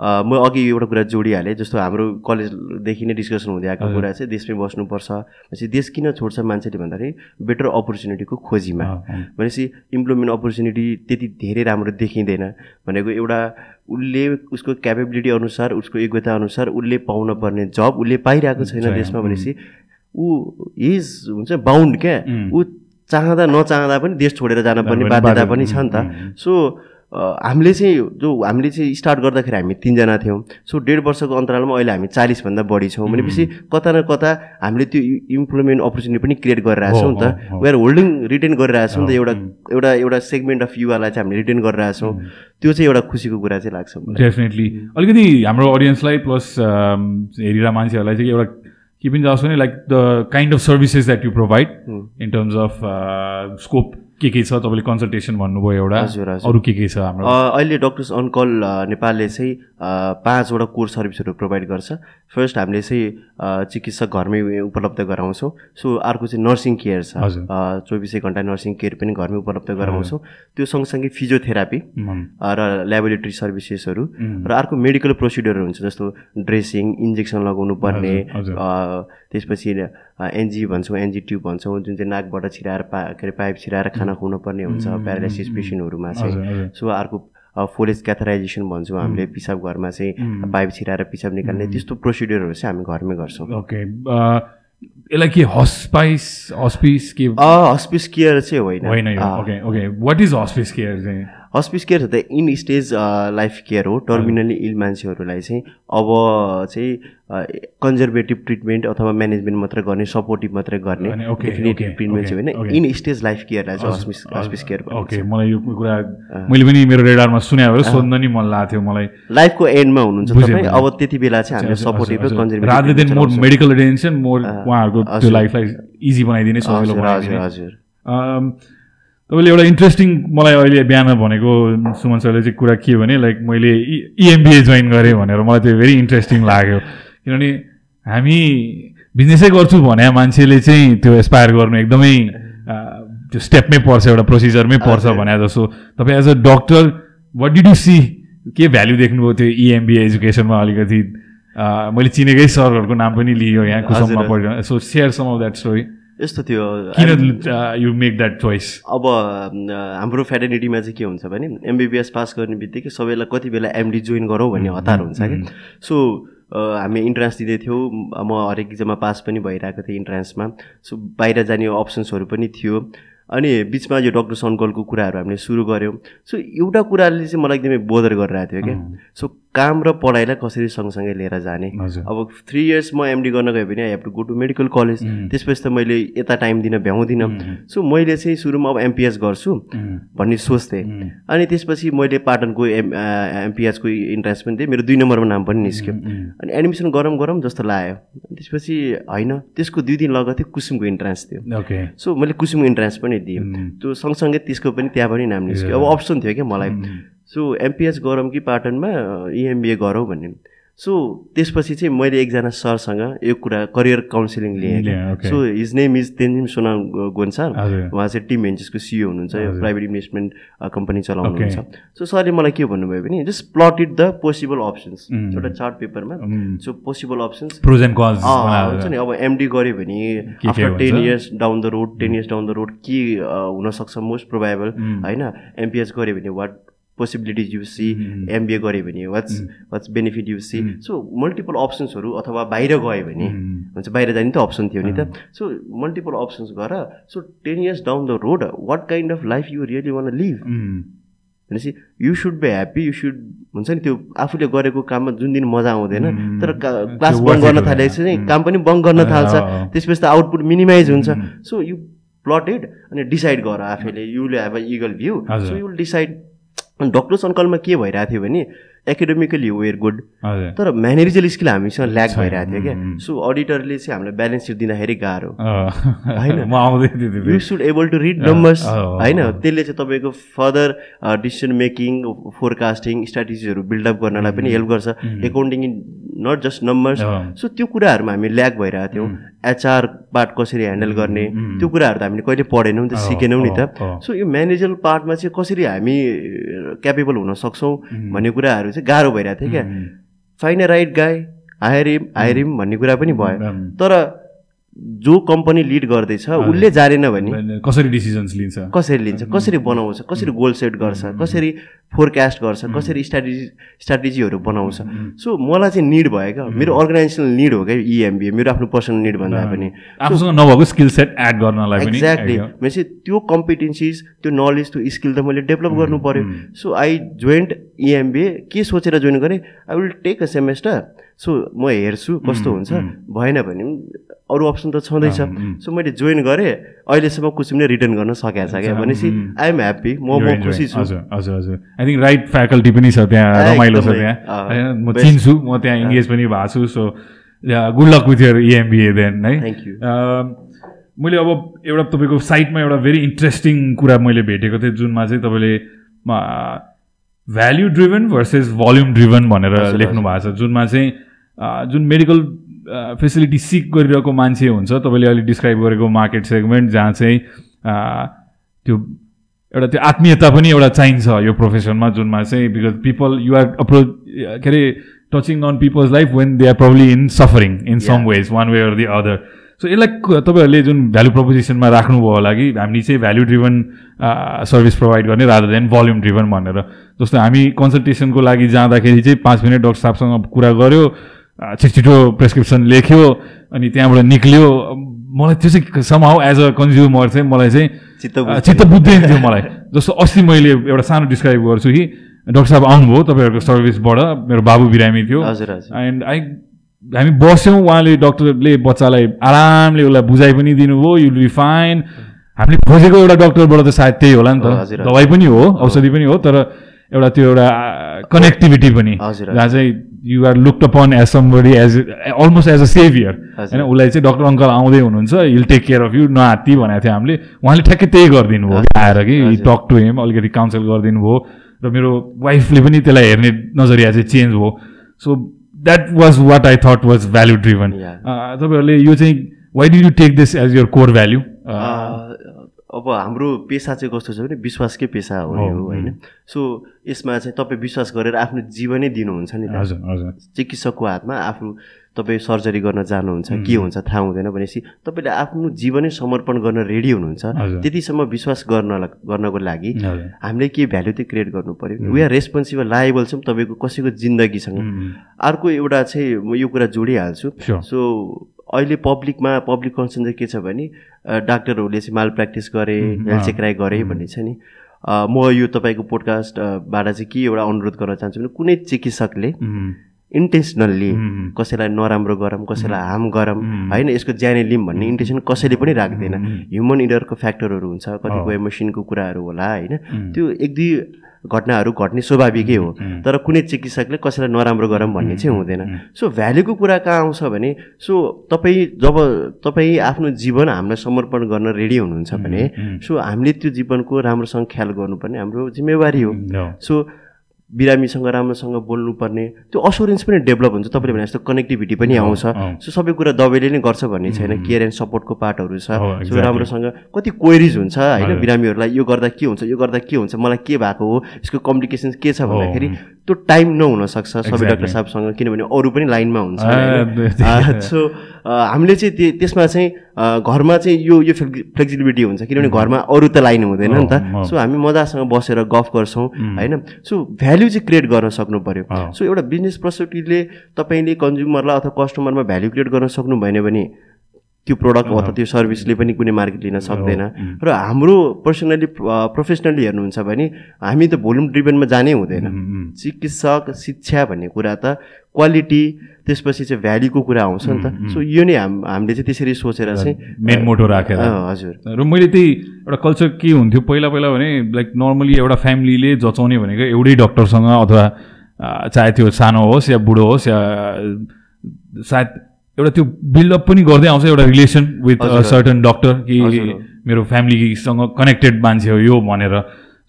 म अघि एउटा कुरा जोडिहालेँ जस्तो हाम्रो कलेजदेखि नै डिस्कसन हुँदै आएको कुरा चाहिँ देशमै बस्नुपर्छ भनेपछि देश किन छोड्छ मान्छेले भन्दाखेरि बेटर अपर्च्युनिटीको खोजीमा। भनेपछि इम्प्लोइमेन्ट अपर्च्युनिटी त्यति धेरै राम्रो देखिँदैन भनेको एउटा उसले उसको क्यापेबिलिटी अनुसार उसको योग्यता अनुसार उसले पाउन पर्ने जब उसले पाइरहेको छैन देशमा भनेपछि ऊ इज हुन्छ बााउन्ड क्या. ऊ चाहँदा नचाहँदा पनि देश छोडेर जान पर्ने पनि बाध्यता बाध्य- पनि छ। नि त। सो हामीले चाहिँ जो हामीले चाहिँ स्टार्ट गर्दाखेरि हामी तिनजना थियौँ। सो डेढ वर्षको अन्तरालमा अहिले हामी चालिसभन्दा बढी छौँ भनेपछि कता न कता हामीले त्यो इम्प्लोइमेन्ट अपर्च्युनिटी पनि क्रिएट गरिरहेछौँ नि त। वेआर होल्डिङ रिटेन गरिरहेछौँ नि त एउटा एउटा एउटा सेगमेन्ट अफ युवालाई चाहिँ हामीले रिटेन गरिरहेछौँ त्यो चाहिँ एउटा खुसीको कुरा चाहिँ लाग्छ डेफिनेटली अलिकति हाम्रो अडियन्सलाई प्लस हेरिरहेको मान्छेहरूलाई चाहिँ एउटा के पनि जाओस् भने like the kind of services that you provide in terms of scope के के छ तपाईँले कन्सल्टेसन भन्नुभयो एउटा? हजुर। अरू के के छ हाम्रो? अहिले डक्टर्स अन कल अ, नेपालले चाहिँ पाँचवटा कोर सर्भिसहरू प्रोभाइड गर्छ। फर्स्ट हामीले चाहिँ चिकित्सक घरमै उपलब्ध गराउँछौँ। सो अर्को चाहिँ नर्सिङ केयर छ। चौबिसै घन्टा नर्सिङ केयर पनि घरमै उपलब्ध गराउँछौँ। त्यो सँगसँगै फिजियोथेरापी र ल्याबोरेटरी सर्भिसेसहरू र अर्को मेडिकल प्रोसिडर हुन्छ जस्तो ड्रेसिङ इन्जेक्सन लगाउनु पर्ने त्यसपछि एनजी भन्छौँ एनजी ट्युब भन्छौँ जुन चाहिँ नाकबाट छिराएर पा के अरे पाइप छिराएर खाना खुवाउनु पर्ने हुन्छ प्यारालाइसिस पेसेन्टहरूमा चाहिँ। सो अर्को फोरेज क्याथराइजेसन भन्छौँ हामीले पिसाब घरमा चाहिँ पाइप छिराएर पिसाब निकाल्ने त्यस्तो प्रोसिडियरहरू चाहिँ हामी घरमै गर्छौँ। ओके यसलाई के हस्पाइस हस्पिस के? हस्पिस केयर चाहिँ होइन। Okay okay what is hospice care चाहिँ? हस्पिस केयर त इन स्टेज लाइफ केयर हो टर्मिनली इल मान्छेहरूलाई चाहिँ अब चाहिँ कन्जर्भेटिभ ट्रिटमेन्ट अथवा म्यानेजमेन्ट मात्रै गर्ने सपोर्टिभ मात्रै गर्ने डेफिनेटिभ ट्रिटमेन्ट चाहिँ होइन. इन स्टेज लाइफ केयरलाई चाहिँ हस्पिस हस्पिस केयर ओके मलाई यो कुरा मैले पनि मेरो रेडारमा सुने भएर सोध्न नि मन लागेको थियो मलाई। लाइफको एन्डमा हुनुहुन्छ तपाईँ। अब त्यति बेला चाहिँ हामीले सपोर्टिभ र conservative rather than more medical attention more उहाँहरूको त्यो। लाइफलाई इजी बनाइदिने सजिलो हजुर बनाइदिने। हजुर तपाईँले एउटा इन्ट्रेस्टिङ मलाई अहिले बिहान भनेको सुमन सरले चाहिँ कुरा के भने लाइक मैले इएमबिए जोइन गरेँ भनेर मलाई त्यो भेरी इन्ट्रेस्टिङ लाग्यो। किनभने हामी बिजनेसै गर्छु भने मान्छेले चाहिँ त्यो एसपायर गर्नु एकदमै त्यो स्टेपमै पर्छ एउटा प्रोसिजरमै पर्छ भने जस्तो। तपाईँ as a doctor what did you see के भ्याल्यु देख्नुभयो त्यो इएमबिए एजुकेसनमा अलिकति? मैले चिनेकै सरहरूको नाम पनि लियो यहाँ कुसममा हजुर। पढिरहनु so share some of that story यस्तो थियो। किन यु मेक द्याट चोइस अब हाम्रो फेडरेटिटीमा चाहिँ के हुन्छ भने एमबिबिएस पास गर्ने बित्तिकै सबैलाई कति बेला एमडी जोइन गरौँ भन्ने हतार हुन्छ कि सो अ, हामी इन्ट्रान्स दिँदै थियौँ। म हरेक इक्जाममा पास पनि भइरहेको थिएँ इन्ट्रान्समा सो बाहिर जाने अप्सन्सहरू पनि थियो। अनि बिचमा यो डक्टर सनकलको कुराहरू हामीले सुरु गऱ्यौँ। सो एउटा कुराले चाहिँ मलाई एकदमै बोधर गरिरहेको थियो क्या। सो काम र पढाइलाई कसरी सँगसँगै लिएर जाने। अब थ्री इयर्स म एमडी गर्न गएँ भने I have to go to medical college त्यसपछि त मैले यता टाइम दिन भ्याउँदिनँ। सो मैले चाहिँ सुरुमा अब एमपिएस गर्छु भन्ने सोच्थेँ। अनि त्यसपछि मैले पाटनको एम एमपिएचको इन्ट्रान्स पनि दिएँ। मेरो दुई नम्बरमा नाम पनि निस्क्यो। अनि एडमिसन गरौँ गरौँ जस्तो लाग्यो। त्यसपछि होइन त्यसको दुई दिन लगतै कुसुमको इन्ट्रान्स थियो। सो मैले कुसुमको इन्ट्रान्स पनि दिएँ। त्यो सँगसँगै त्यसको पनि त्यहाँ पनि नाम निस्क्यो। अब अप्सन थियो क्या मलाई। सो एमपिएच गरौँ कि पाटनमा इएमबिए गरौँ भन्ने। सो त्यसपछि चाहिँ मैले एकजना सरसँग यो कुरा करियर काउन्सिलिङ लिएँ. So his name is Tenzin Sona हजुर। उहाँ चाहिँ टिम भेन्चर्सको सिइओ हुनुहुन्छ हजुर। प्राइभेट इन्भेस्टमेन्ट कम्पनी चलाउनुहुन्छ। सो सरले मलाई के भन्नुभयो भने just plot it the possible options. एउटा चार्ट पेपरमा सो पोसिबल अप्सन्स हुन्छ नि अब एमडी गऱ्यो भने after ten? Years down the road ten years down the road के हुनसक्छ मोस्ट प्रोभाइबल. होइन? एमपिएच गऱ्यो भने what possibilities you see. MBA गऱ्यो भने what's what's benefit you see so multiple अप्सन्सहरू अथवा बाहिर गयो भने हुन्छ बाहिर जाने त अप्सन थियो नि त सो मल्टिपल अप्सन्स गर so ten years down the road what kind of life you really want live भनेपछि you should be happy you should हुन्छ नि त्यो आफूले गरेको काममा जुन दिन मजा आउँदैन Mm. तर क्लास बङ्क it गर्न. थालेपछि चाहिँ Mm. काम पनि बङ्क गर्न थाल्छ. त्यसपछि त आउटपुट मिनिमाइज हुन्छ. सो यु प्लटेड अनि डिसाइड गर आफैले युले have a eagle view. So you'll decide doctors अङ्कलमा के भइरहेको थियो भने एकाडेमिकली वेयर गुड तर म्यानेजल स्किल हामीसँग ल्याक. भइरहेको थियो क्या. सो अडिटरले चाहिँ हामीलाई ब्यालेन्स सिट दिँदाखेरि गाह्रो। *laughs* होइन। You should able to read numbers होइन। त्यसले चाहिँ तपाईँको फर्दर डिसिसन मेकिङ फोरकास्टिङ स्ट्राटेजीहरू बिल्डअप गर्नलाई पनि हेल्प गर्छ। Accounting in not just numbers. So त्यो कुराहरूमा हामी ल्याक भइरहेको थियौँ। एचआर पार्ट कसरी ह्यान्डल गर्ने? त्यो कुराहरू त हामीले कहिले पढेनौँ त्यो अँ, सिकेनौँ नि त। सो यो म्यानेजल पार्टमा चाहिँ कसरी हामी क्यापेबल हुन सक्छौँ भन्ने कुराहरू चाहिँ गाह्रो भइरहेको थियो क्या। Fine right guy hire him hire him भन्ने कुरा पनि भयो. तर जो कम्पनी लिड गर्दैछ उसले जानेन भने कसरी डिसिजन्स लिन्छ? कसरी लिन्छ कसरी बनाउँछ कसरी गोल सेट गर्छ कसरी फोरकास्ट गर्छ कसरी स्ट्राटेजी स्ट्राटेजीहरू बनाउँछ। सो मलाई चाहिँ निड भयो क्या। मेरो अर्गनाइजेसनल निड हो क्या इएमबिए मेरो आफ्नो पर्सनल निड भन्दा पनि। आफूसँग नभएको स्किल सेट एड गर्नलाई एक्ज्याक्टली भनेपछि त्यो कम्पिटेन्सिज त्यो नलेज त्यो स्किल त मैले डेभलप गर्नु पऱ्यो सो आई जोइन्ट इएमबिए के सोचेर जोइन गरेँ? I will take a semester so म हेर्छु कस्तो हुन्छ। भएन भने पनि अरू अप्सन त छँदैछ। सो मैले जोइन गरेँ। अहिलेसम्म कुछ पनि रिटर्न गर्न सकेको छ क्या भनेपछि आइएम ह्याप्पी म म. खुसी छु। हजुर हजुर हजुर। आई थिङ्क राइट फ्याकल्टी पनि छ त्यहाँ रमाइलो छ त्यहाँ। होइन म. चिन्छु म त्यहाँ इङ्गेज पनि भएको छु। So good luck with your EMBA then है। You. अम, मैले अब एउटा तपाईँको साइटमा एउटा भेरी इन्ट्रेस्टिङ कुरा मैले भेटेको थिएँ जुनमा चाहिँ तपाईँले value driven versus volume driven भनेर लेख्नु भएको छ। जुनमा चाहिँ जुन मेडिकल फेसिलिटी सिक गरिरहेको मान्छे हुन्छ तपाईँले अहिले डिस्क्राइब गरेको मार्केट सेगमेन्ट जहाँ चाहिँ त्यो एउटा त्यो आत्मीयता पनि एउटा चाहिन्छ यो प्रोफेसनमा जुनमा चाहिँ बिकज पिपल युआर अप्रोच के are touching on people's life when they are probably in suffering in some ways one way or the other so यसलाई तपाईँहरूले जुन भ्यालु प्रोपोजिसनमा राख्नुभयो होला कि हामी चाहिँ भ्याल्यु ड्रिभन सर्भिस प्रोभाइड गर्ने रादर देन भल्युम ड्रिभन भनेर। जस्तो हामी कन्सल्टेसनको लागि जाँदाखेरि चाहिँ पाँच मिनट डक्टर साहबसँग कुरा गऱ्यो छिटो प्रेसक्रिप्सन लेख्यो अनि त्यहाँबाट निक्ल्यो। मलाई त्यो चाहिँ समहाउ एज अ कन्ज्युमर चाहिँ मलाई चाहिँ चित्त बुझ्दैन। थियो मलाई। जस्तो अस्ति मैले एउटा सानो डिस्क्राइब गर्छु कि डक्टर साहब आउनुभयो तपाईँहरूको सर्भिसबाट मेरो बाबु बिरामी थियो। हजुर एन्ड आई हामी बस्यौँ उहाँले डक्टरले बच्चालाई आरामले उसलाई बुझाइ पनि दिनुभयो यु बी फाइन हामीले खोजेको एउटा डक्टरबाट त सायद त्यही होला नि त। दबाई पनि हो औषधि पनि हो तर एउटा त्यो एउटा कनेक्टिभिटी पनि। जहाँ चाहिँ you are looked upon as somebody as almost as a saviour. होइन उसलाई चाहिँ डक्टर अङ्कल आउँदै हुनुहुन्छ he'll take care of you नहात्ती भनेको थियो हामीले उहाँले ठ्याक्कै त्यही गरिदिनु भयो आएर कि। टक टु हिम अलिकति काउन्सिल गरिदिनु भयो र मेरो वाइफले पनि त्यसलाई हेर्ने नजरिया चाहिँ चेन्ज भयो so that was what I thought was value driven. तपाईँहरूले यो चाहिँ why do you take this as your core value अब हाम्रो पेसा चाहिँ कस्तो छ भने विश्वासकै पेसा हो होइन? सो यसमा चाहिँ तपाईँ विश्वास गरेर आफ्नो जीवनै दिनुहुन्छ नि चिकित्सकको हातमा आफू तपाईँ सर्जरी गर्न जानुहुन्छ के हुन्छ थाहा हुँदैन भनेपछि तपाईँले आफ्नो जीवनै समर्पण गर्न रेडी हुनुहुन्छ। त्यतिसम्म विश्वास गर्न गर्नको लागि हामीले के भ्यालु चाहिँ क्रिएट गर्नु पऱ्यो वी आर रेस्पोन्सिबल लाएबल छौँ तपाईँको कसैको जिन्दगीसँग. अर्को एउटा चाहिँ म यो कुरा जोडिहाल्छु. सो अहिले पब्लिकमा पब्लिक कन्सर्न चाहिँ के छ भने डाक्टरहरूले चाहिँ माल प्र्याक्टिस गरे हेल्थ चेक राई गरे भन्ने छ नि। म यो तपाईँको पोडकास्टबाट चाहिँ के एउटा अनुरोध गर्न चाहन्छु भने कुनै चिकित्सकले इन्टेन्सनल्ली कसैलाई नराम्रो गरौँ कसैलाई हार्म गरौँ. होइन यसको ज्यानै लिम भन्ने इन्टेन्सन कसैले पनि राख्दैन. ह्युमन इडरको फ्याक्टरहरू हुन्छ कतिपय मसिनको कुराहरू होला होइन. त्यो एक दुई घटनाहरू घट्ने स्वाभाविकै हो. तर कुनै चिकित्सकले कसैलाई नराम्रो गरौँ भन्ने चाहिँ हुँदैन सो भ्याल्युको कुरा कहाँ आउँछ भने सो तपाईँ जब तपाईँ आफ्नो जीवन हामीलाई समर्पण गर्न रेडी हुनुहुन्छ भने. सो हामीले त्यो जीवनको राम्रोसँग ख्याल गर्नुपर्ने हाम्रो जिम्मेवारी हो. सो बिरामीसँग राम्रोसँग बोल्नुपर्ने त्यो असुरेन्स पनि डेभलप हुन्छ तपाईँले भने जस्तो कनेक्टिभिटी पनि आउँछ। सो सबै कुरा दबाईले नै गर्छ भन्ने छैन केयर एन्ड सपोर्टको पार्टहरू छ सो. राम्रोसँग कति क्वेरिज हुन्छ होइन। बिरामीहरूलाई यो गर्दा के हुन्छ यो गर्दा के हुन्छ मलाई के भएको हो यसको कम्प्लिकेसन्स के छ भन्दाखेरि। त्यो टाइम नहुनसक्छ सबै. डाक्टर साहबसँग किनभने अरू पनि लाइनमा हुन्छ सो हामीले चाहिँ त्यो त्यसमा चाहिँ घरमा चाहिँ यो यो फ्लेक्सिबिलिटी हुन्छ किनभने घरमा अरू त लाइन हुँदैन नि त। सो हामी मजासँग बसेर गफ गर्छौँ होइन सो भ्याल्यु चाहिँ क्रिएट गर्न सक्नु पर्यो हो। सो एउटा बिजनेस पर्सपेक्टिभले तपाईँले कन्ज्युमरलाई अथवा कस्टमरमा भ्याल्यु क्रिएट गर्न सक्नु भएन भने त्यो प्रडक्ट अथवा त्यो सर्भिसले पनि कुनै मार्केट लिन सक्दैन। र हाम्रो पर्सनली प्रोफेसनली हेर्नुहुन्छ भने हामी त भोल्युम ड्रिभनमा जानै हुँदैन। चिकित्सक शिक्षा भन्ने कुरा त क्वालिटी त्यसपछि चाहिँ भ्याल्युको कुरा आउँछ नि त। सो यो नै हाम हामीले चाहिँ त्यसरी सोचेर चाहिँ मेन मोटो राखेर। हजुर। र मैले त्यही एउटा कल्चर के हुन्थ्यो पहिला पहिला भने लाइक नर्मली एउटा फ्यामिलीले जचाउने भनेको एउटै डक्टरसँग अथवा चाहे त्यो सानो होस् या बुढो होस् या सायद एउटा त्यो बिल्डअप पनि गर्दै आउँछ एउटा रिलेसन विथ। सर्टन डक्टर कि। मेरो फ्यामिलीसँग कनेक्टेड मान्छे हो यो भनेर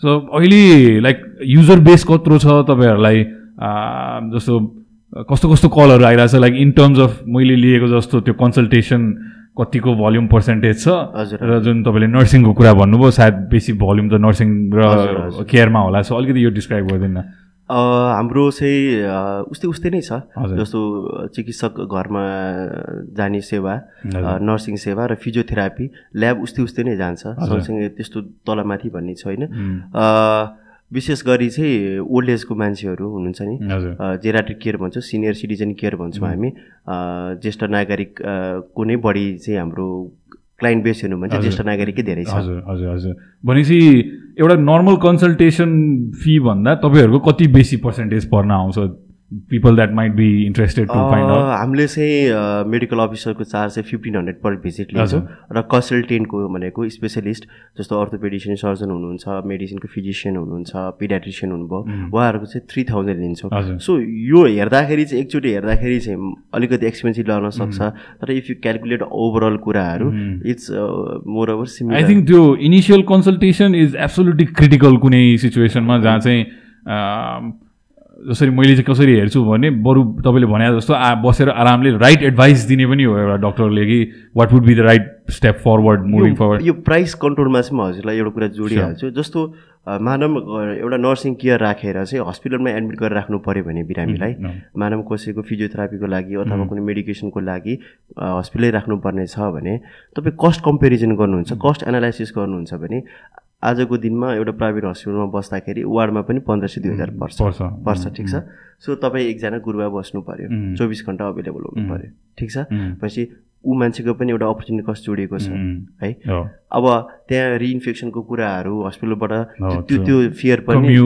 सो अहिले लाइक युजर बेस कत्रो छ तपाईँहरूलाई जस्तो कस्तो कस्तो कलहरू आइरहेको छ लाइक इन टर्म्स अफ मैले लिएको जस्तो त्यो कन्सल्टेसन कतिको भल्युम पर्सेन्टेज छ। र जुन तपाईँले नर्सिङको कुरा भन्नुभयो सायद बेसी भल्युम त नर्सिङ र। केयरमा होला सो अलिकति यो डिस्क्राइब गरिदिनु हाम्रो चाहिँ उस्तै उस्तै नै छ। जस्तो चिकित्सक घरमा जाने सेवा नर्सिङ सेवा र फिजियोथेरापी ल्याब उस्तै उस्तै नै जान्छ। सँगसँगै त्यस्तो तलमाथि भन्ने छैन विशेष गरी चाहिँ ओल्ड एजको मान्छेहरू हुनुहुन्छ नि। हजुर। जेराट्रिक केयर भन्छौँ सिनियर सिटिजन केयर भन्छौँ हामी। ज्येष्ठ नागरिक अ, को नै बढी चाहिँ हाम्रो क्लाइन्ट बेस हेर्नु भने ज्येष्ठ नागरिकै धेरै छ। हजुर हजुर हजुर। भनेपछि एउटा नर्मल कन्सल्टेसन फी भन्दा तपाईँहरूको कति बेसी पर्सेन्टेज पर्न आउँछ people that might be interested to find हामीले चाहिँ मेडिकल अफिसरको चार्ज चाहिँ फिफ्टिन हन्ड्रेड पर भिजिट लिन्छौँ र कन्सल्टेन्टको भनेको स्पेसलिस्ट जस्तो अर्थोपेडिसियन सर्जन हुनुहुन्छ मेडिसिनको फिजिसियन हुनुहुन्छ पिडाट्रिसियन हुनुभयो उहाँहरूको चाहिँ थ्री थाउजन्ड लिन्छौँ। सो यो हेर्दाखेरि चाहिँ एकचोटि हेर्दाखेरि चाहिँ अलिकति एक्सपेन्सिभ लाग्न सक्छ। तर इफ यु क्यालकुलेट ओभरअल कुराहरू it's more over I similar think त्यो initial consultation is absolutely critical कुनै सिचुएसनमा जहाँ चाहिँ जसरी मैले चाहिँ कसरी हेर्छु भने बरु तपाईँले भने जस्तो आ बसेर आरामले राइट एडभाइस दिने पनि हो एउटा डक्टरले कि what would be the right step forward moving forward यो प्राइस कन्ट्रोलमा चाहिँ म हजुरलाई एउटा कुरा जोडिहाल्छु। जस्तो मानव एउटा नर्सिङ केयर राखेर चाहिँ हस्पिटलमा एडमिट गरेर राख्नु पऱ्यो भने बिरामीलाई मानव कसैको फिजियोथेरापीको लागि अथवा कुनै मेडिकेसनको लागि हस्पिटलै राख्नुपर्ने छ भने तपाईँ कस्ट कम्पेरिजन गर्नुहुन्छ कस्ट एनालाइसिस गर्नुहुन्छ भने आजको दिनमा एउटा प्राइभेट हस्पिटलमा बस्दाखेरि वार्डमा पनि पन्ध्र सय दुई हजार पर्छ। पर्छ। ठिक छ? सो तपाईँ एकजना गुरुवा बस्नु पऱ्यो. चौबिस घन्टा अभाइलेबल हुनु पऱ्यो ठिक छ. भनेपछि ऊ मान्छेको पनि एउटा अपर्च्युनिटी कस्ट जोडिएको छ. है? अब त्यहाँ रिइन्फेक्सनको कुराहरू हस्पिटलबाट त्यो त्यो फियर पनि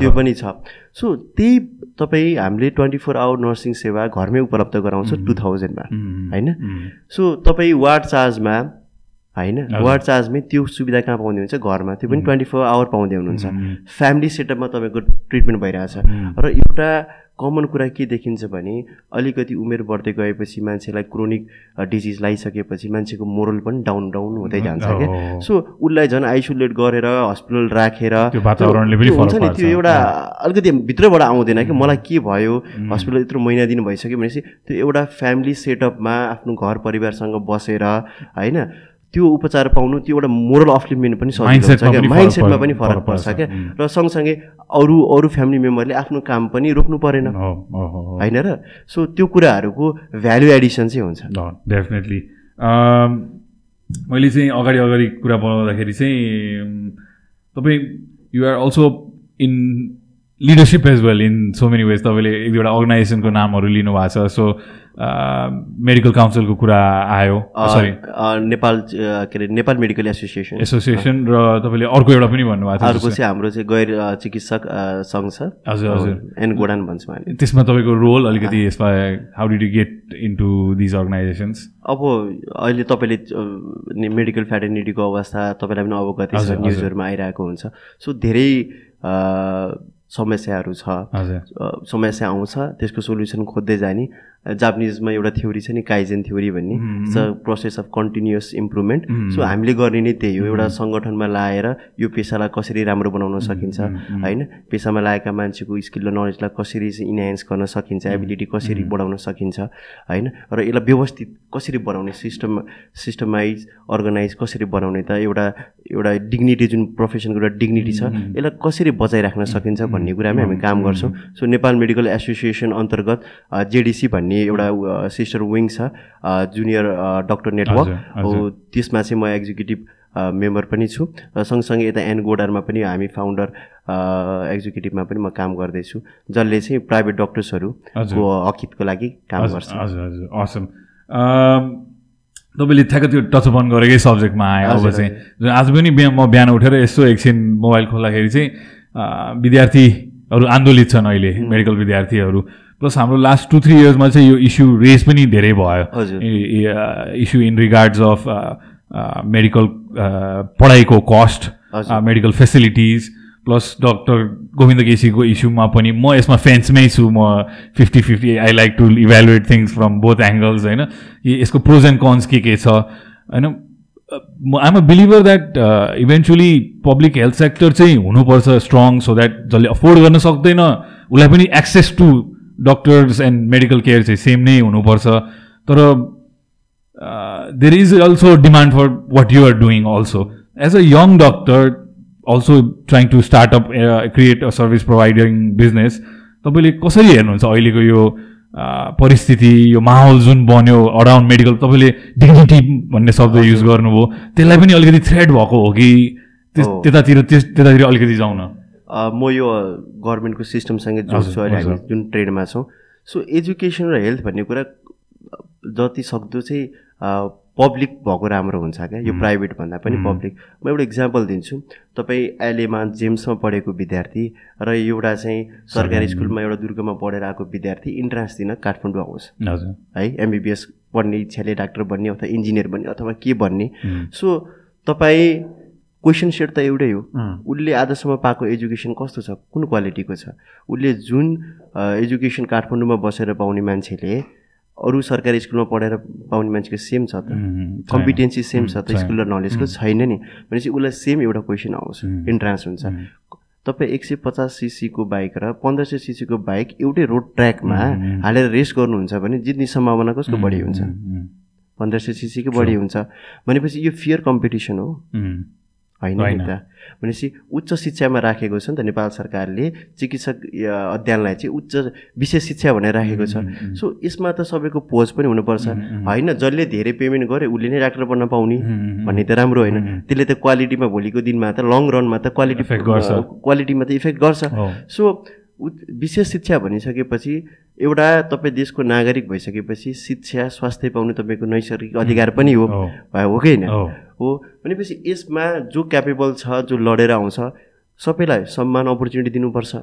त्यो पनि छ। सो त्यही तपाईँ हामीले ट्वेन्टी फोर आवर नर्सिङ सेवा घरमै उपलब्ध गराउँछ टु थाउजन्डमा. होइन. सो तपाईँ वार्ड चार्जमा होइन? वार्ड चार्जमै त्यो सुविधा कहाँ पाउँदै हुन्छ? घरमा। त्यो पनि ट्वेन्टी फोर आवर पाउँदै हुनुहुन्छ। फ्यामिली सेटअपमा तपाईँको ट्रिटमेन्ट भइरहेछ। र एउटा कमन कुरा के देखिन्छ भने अलिकति उमेर बढ्दै गएपछि मान्छेलाई क्रोनिक डिजिज लगाइसकेपछि मान्छेको मोरल पनि डाउन डाउन हुँदै जान्छ क्या। सो उसलाई झन् आइसोलेट गरेर हस्पिटल राखेर हुन्छ नि। त्यो एउटा अलिकति भित्रबाट आउँदैन कि मलाई के भयो? हस्पिटल यत्रो महिना दिन भइसक्यो भनेपछि त्यो एउटा फ्यामिली सेटअपमा आफ्नो घर परिवारसँग बसेर होइन त्यो उपचार पाउनु त्यो एउटा मोरल अफ्लिमेन्ट पनि सजिलो हुन्छ क्या। माइन्डसेटमा पनि फरक पर्छ। क्या। र सँगसँगै अरू अरू फ्यामिली मेम्बरले आफ्नो काम पनि रोक्नु परेन। होइन र? सो त्यो कुराहरूको भ्यालु एडिसन चाहिँ हुन्छ। डेफिनेटली मैले चाहिँ अगाडि अगाडि कुरा बनाउँदाखेरि चाहिँ तपाईँ you're also in leadership as well in so many ways तपाईँले एक दुईवटा अर्गनाइजेसनको नामहरू लिनुभएको छ। सो मेडिकल काउन्सिलको कुरा आयो। सरी नेपाल के अरे नेपाल मेडिकल एसोसिएसन एसोसिएसन र तपाईँले अर्को एउटा पनि भन्नुभएको थियो अर्को चाहिँ हाम्रो चाहिँ गैर चिकित्सक सङ्घ छ। हजुर हजुर। एन गोडान भन्छौँ हामी। त्यसमा तपाईँको रोल अलिकति यसमा how did you get into these organizations अब अहिले तपाईँले मेडिकल फ्याटर्निटीको अवस्था तपाईँलाई पनि अवगत छ न्युजहरूमा आइरहेको हुन्छ। सो धेरै समस्याहरू छ समस्या आउँछ त्यसको सोल्युसन खोज्दै जाने। जापानिजमा एउटा थ्योरी छ नि काइजेन थ्योरी भन्ने। It's a process of continuous improvement so हामीले गर्ने नै त्यही हो। एउटा सङ्गठनमा लाएर यो पेसालाई कसरी राम्रो बनाउन सकिन्छ होइन? पेसामा लागेका मान्छेको स्किल र नलेजलाई कसरी इन्हान्स गर्न सकिन्छ एबिलिटी कसरी बढाउन सकिन्छ होइन? र यसलाई व्यवस्थित कसरी बनाउने सिस्टम सिस्टमाइज अर्गनाइज कसरी बनाउने त एउटा एउटा डिग्निटी जुन प्रोफेसनको एउटा डिग्निटी छ यसलाई कसरी बचाइराख्न सकिन्छ भन्ने कुरामै हामी काम गर्छौँ। सो नेपाल मेडिकल एसोसिएसन अन्तर्गत जेडिसी भन्ने भन्ने एउटा सिस्टर विङ छ जुनियर डक्टर नेटवर्क। हो त्यसमा चाहिँ म एक्जिक्युटिभ मेम्बर पनि छु। र सँगसँगै यता एन गोडारमा पनि हामी फाउन्डर एक्जिक्युटिभमा पनि म काम गर्दैछु जसले चाहिँ प्राइभेट डक्टर्सहरूको हकितको लागि काम गर्छ। हजुर हजुर असम तपाईँले ठ्याक्क त्यो टचअपन गरेकै सब्जेक्टमा आयो अब चाहिँ आज पनि बिहान म बिहान उठेर यसो एकछिन मोबाइल खोल्दाखेरि चाहिँ विद्यार्थीहरू आन्दोलित छन् अहिले मेडिकल विद्यार्थीहरू। प्लस हाम्रो लास्ट टु थ्री इयर्समा चाहिँ यो इस्यु रेज पनि धेरै भयो। Issue in regards of medical पढाइको cost medical facilities plus doctor Govinda केसीको इस्युमा पनि म यसमा फेन्समै छु म fifty fifty I like to evaluate things from both angles होइन। यसको प्रोज एन्ड कन्स के के छ? होइन I'm a believer that eventually public health sector चाहिँ हुनुपर्छ स्ट्रङ सो द्याट जसले अफोर्ड गर्न सक्दैन उसलाई पनि access to doctors and medical care चाहिँ सेम नै हुनुपर्छ। तर there is also demand for what you're doing also as a young doctor also trying to start up create a service providing business तपाईँले कसरी हेर्नुहुन्छ अहिलेको यो परिस्थिति यो माहौल जुन बन्यो अराउन्ड मेडिकल तपाईँले डिग्निटी भन्ने शब्द युज गर्नुभयो त्यसलाई पनि अलिकति थ्रेड भएको हो कि त्यतातिर त्यतातिर अलिकति जाउँ न म यो गभर्मेन्टको सिस्टमसँगै जोड्छु अहिले हामी जुन ट्रेडमा छौँ। सो एजुकेसन र हेल्थ भन्ने कुरा जति सक्दो चाहिँ पब्लिक भएको राम्रो हुन्छ क्या। यो प्राइभेट भन्दा पनि पब्लिक। म एउटा इक्जाम्पल दिन्छु। तपाईँ एलेमा जेम्समा पढेको विद्यार्थी र एउटा चाहिँ सरकारी स्कुलमा एउटा दुर्गमा पढेर आएको विद्यार्थी इन्ट्रान्स दिन काठमाडौँ आउँछ है एमबिबिएस पढ्ने इच्छाले डाक्टर बन्ने अथवा इन्जिनियर बन्ने अथवा के बन्ने। सो तपाईँ क्वेसन सेट त एउटै हो। उसले आजसम्म पाएको एजुकेसन कस्तो छ? कुन क्वालिटीको छ? उसले जुन एजुकेसन काठमाडौँमा बसेर पाउने मान्छेले अरू सरकारी स्कुलमा पढेर पाउने मान्छेको सेम छ त। कम्पिटेन्सी सेम छ त स्कुल र नलेजको छैन नि। भनेपछि उसलाई सेम एउटा क्वेसन आउँछ इन्ट्रान्स हुन्छ। तपाईँ एक सय पचास सिसीको बाइक र पन्ध्र सय सिसीको बाइक एउटै रोड ट्र्याकमा हालेर रेस गर्नुहुन्छ भने जित्ने सम्भावना कसको बढी हुन्छ? पन्ध्र सय सिसीकै बढी हुन्छ। भनेपछि यो फियर कम्पिटिसन हो। होइन नि त। भनेपछि उच्च शिक्षामा राखेको छ नि त नेपाल सरकारले चिकित्सक अध्ययनलाई चाहिँ उच्च विशेष शिक्षा भनेर राखेको छ। सो यसमा त सबैको पोज पनि हुनुपर्छ। होइन जसले धेरै पेमेन्ट गर्यो उसले नै डाक्टर बन्न पाउने। भन्ने त राम्रो होइन। त्यसले त क्वालिटीमा भोलिको दिनमा त लङ रनमा त क्वालिटी क्वालिटीमा त इफेक्ट गर्छ। सो विशेष शिक्षा भनिसकेपछि एउटा तपाईँ देशको नागरिक भइसकेपछि शिक्षा स्वास्थ्य पाउनु तपाईँको नैसर्गिक अधिकार पनि हो। हो। कि होइन? हो। भनेपछि यसमा जो क्यापेबल छ जो लडेर आउँछ सबैलाई सम्मान अपर्च्युनिटी दिनुपर्छ।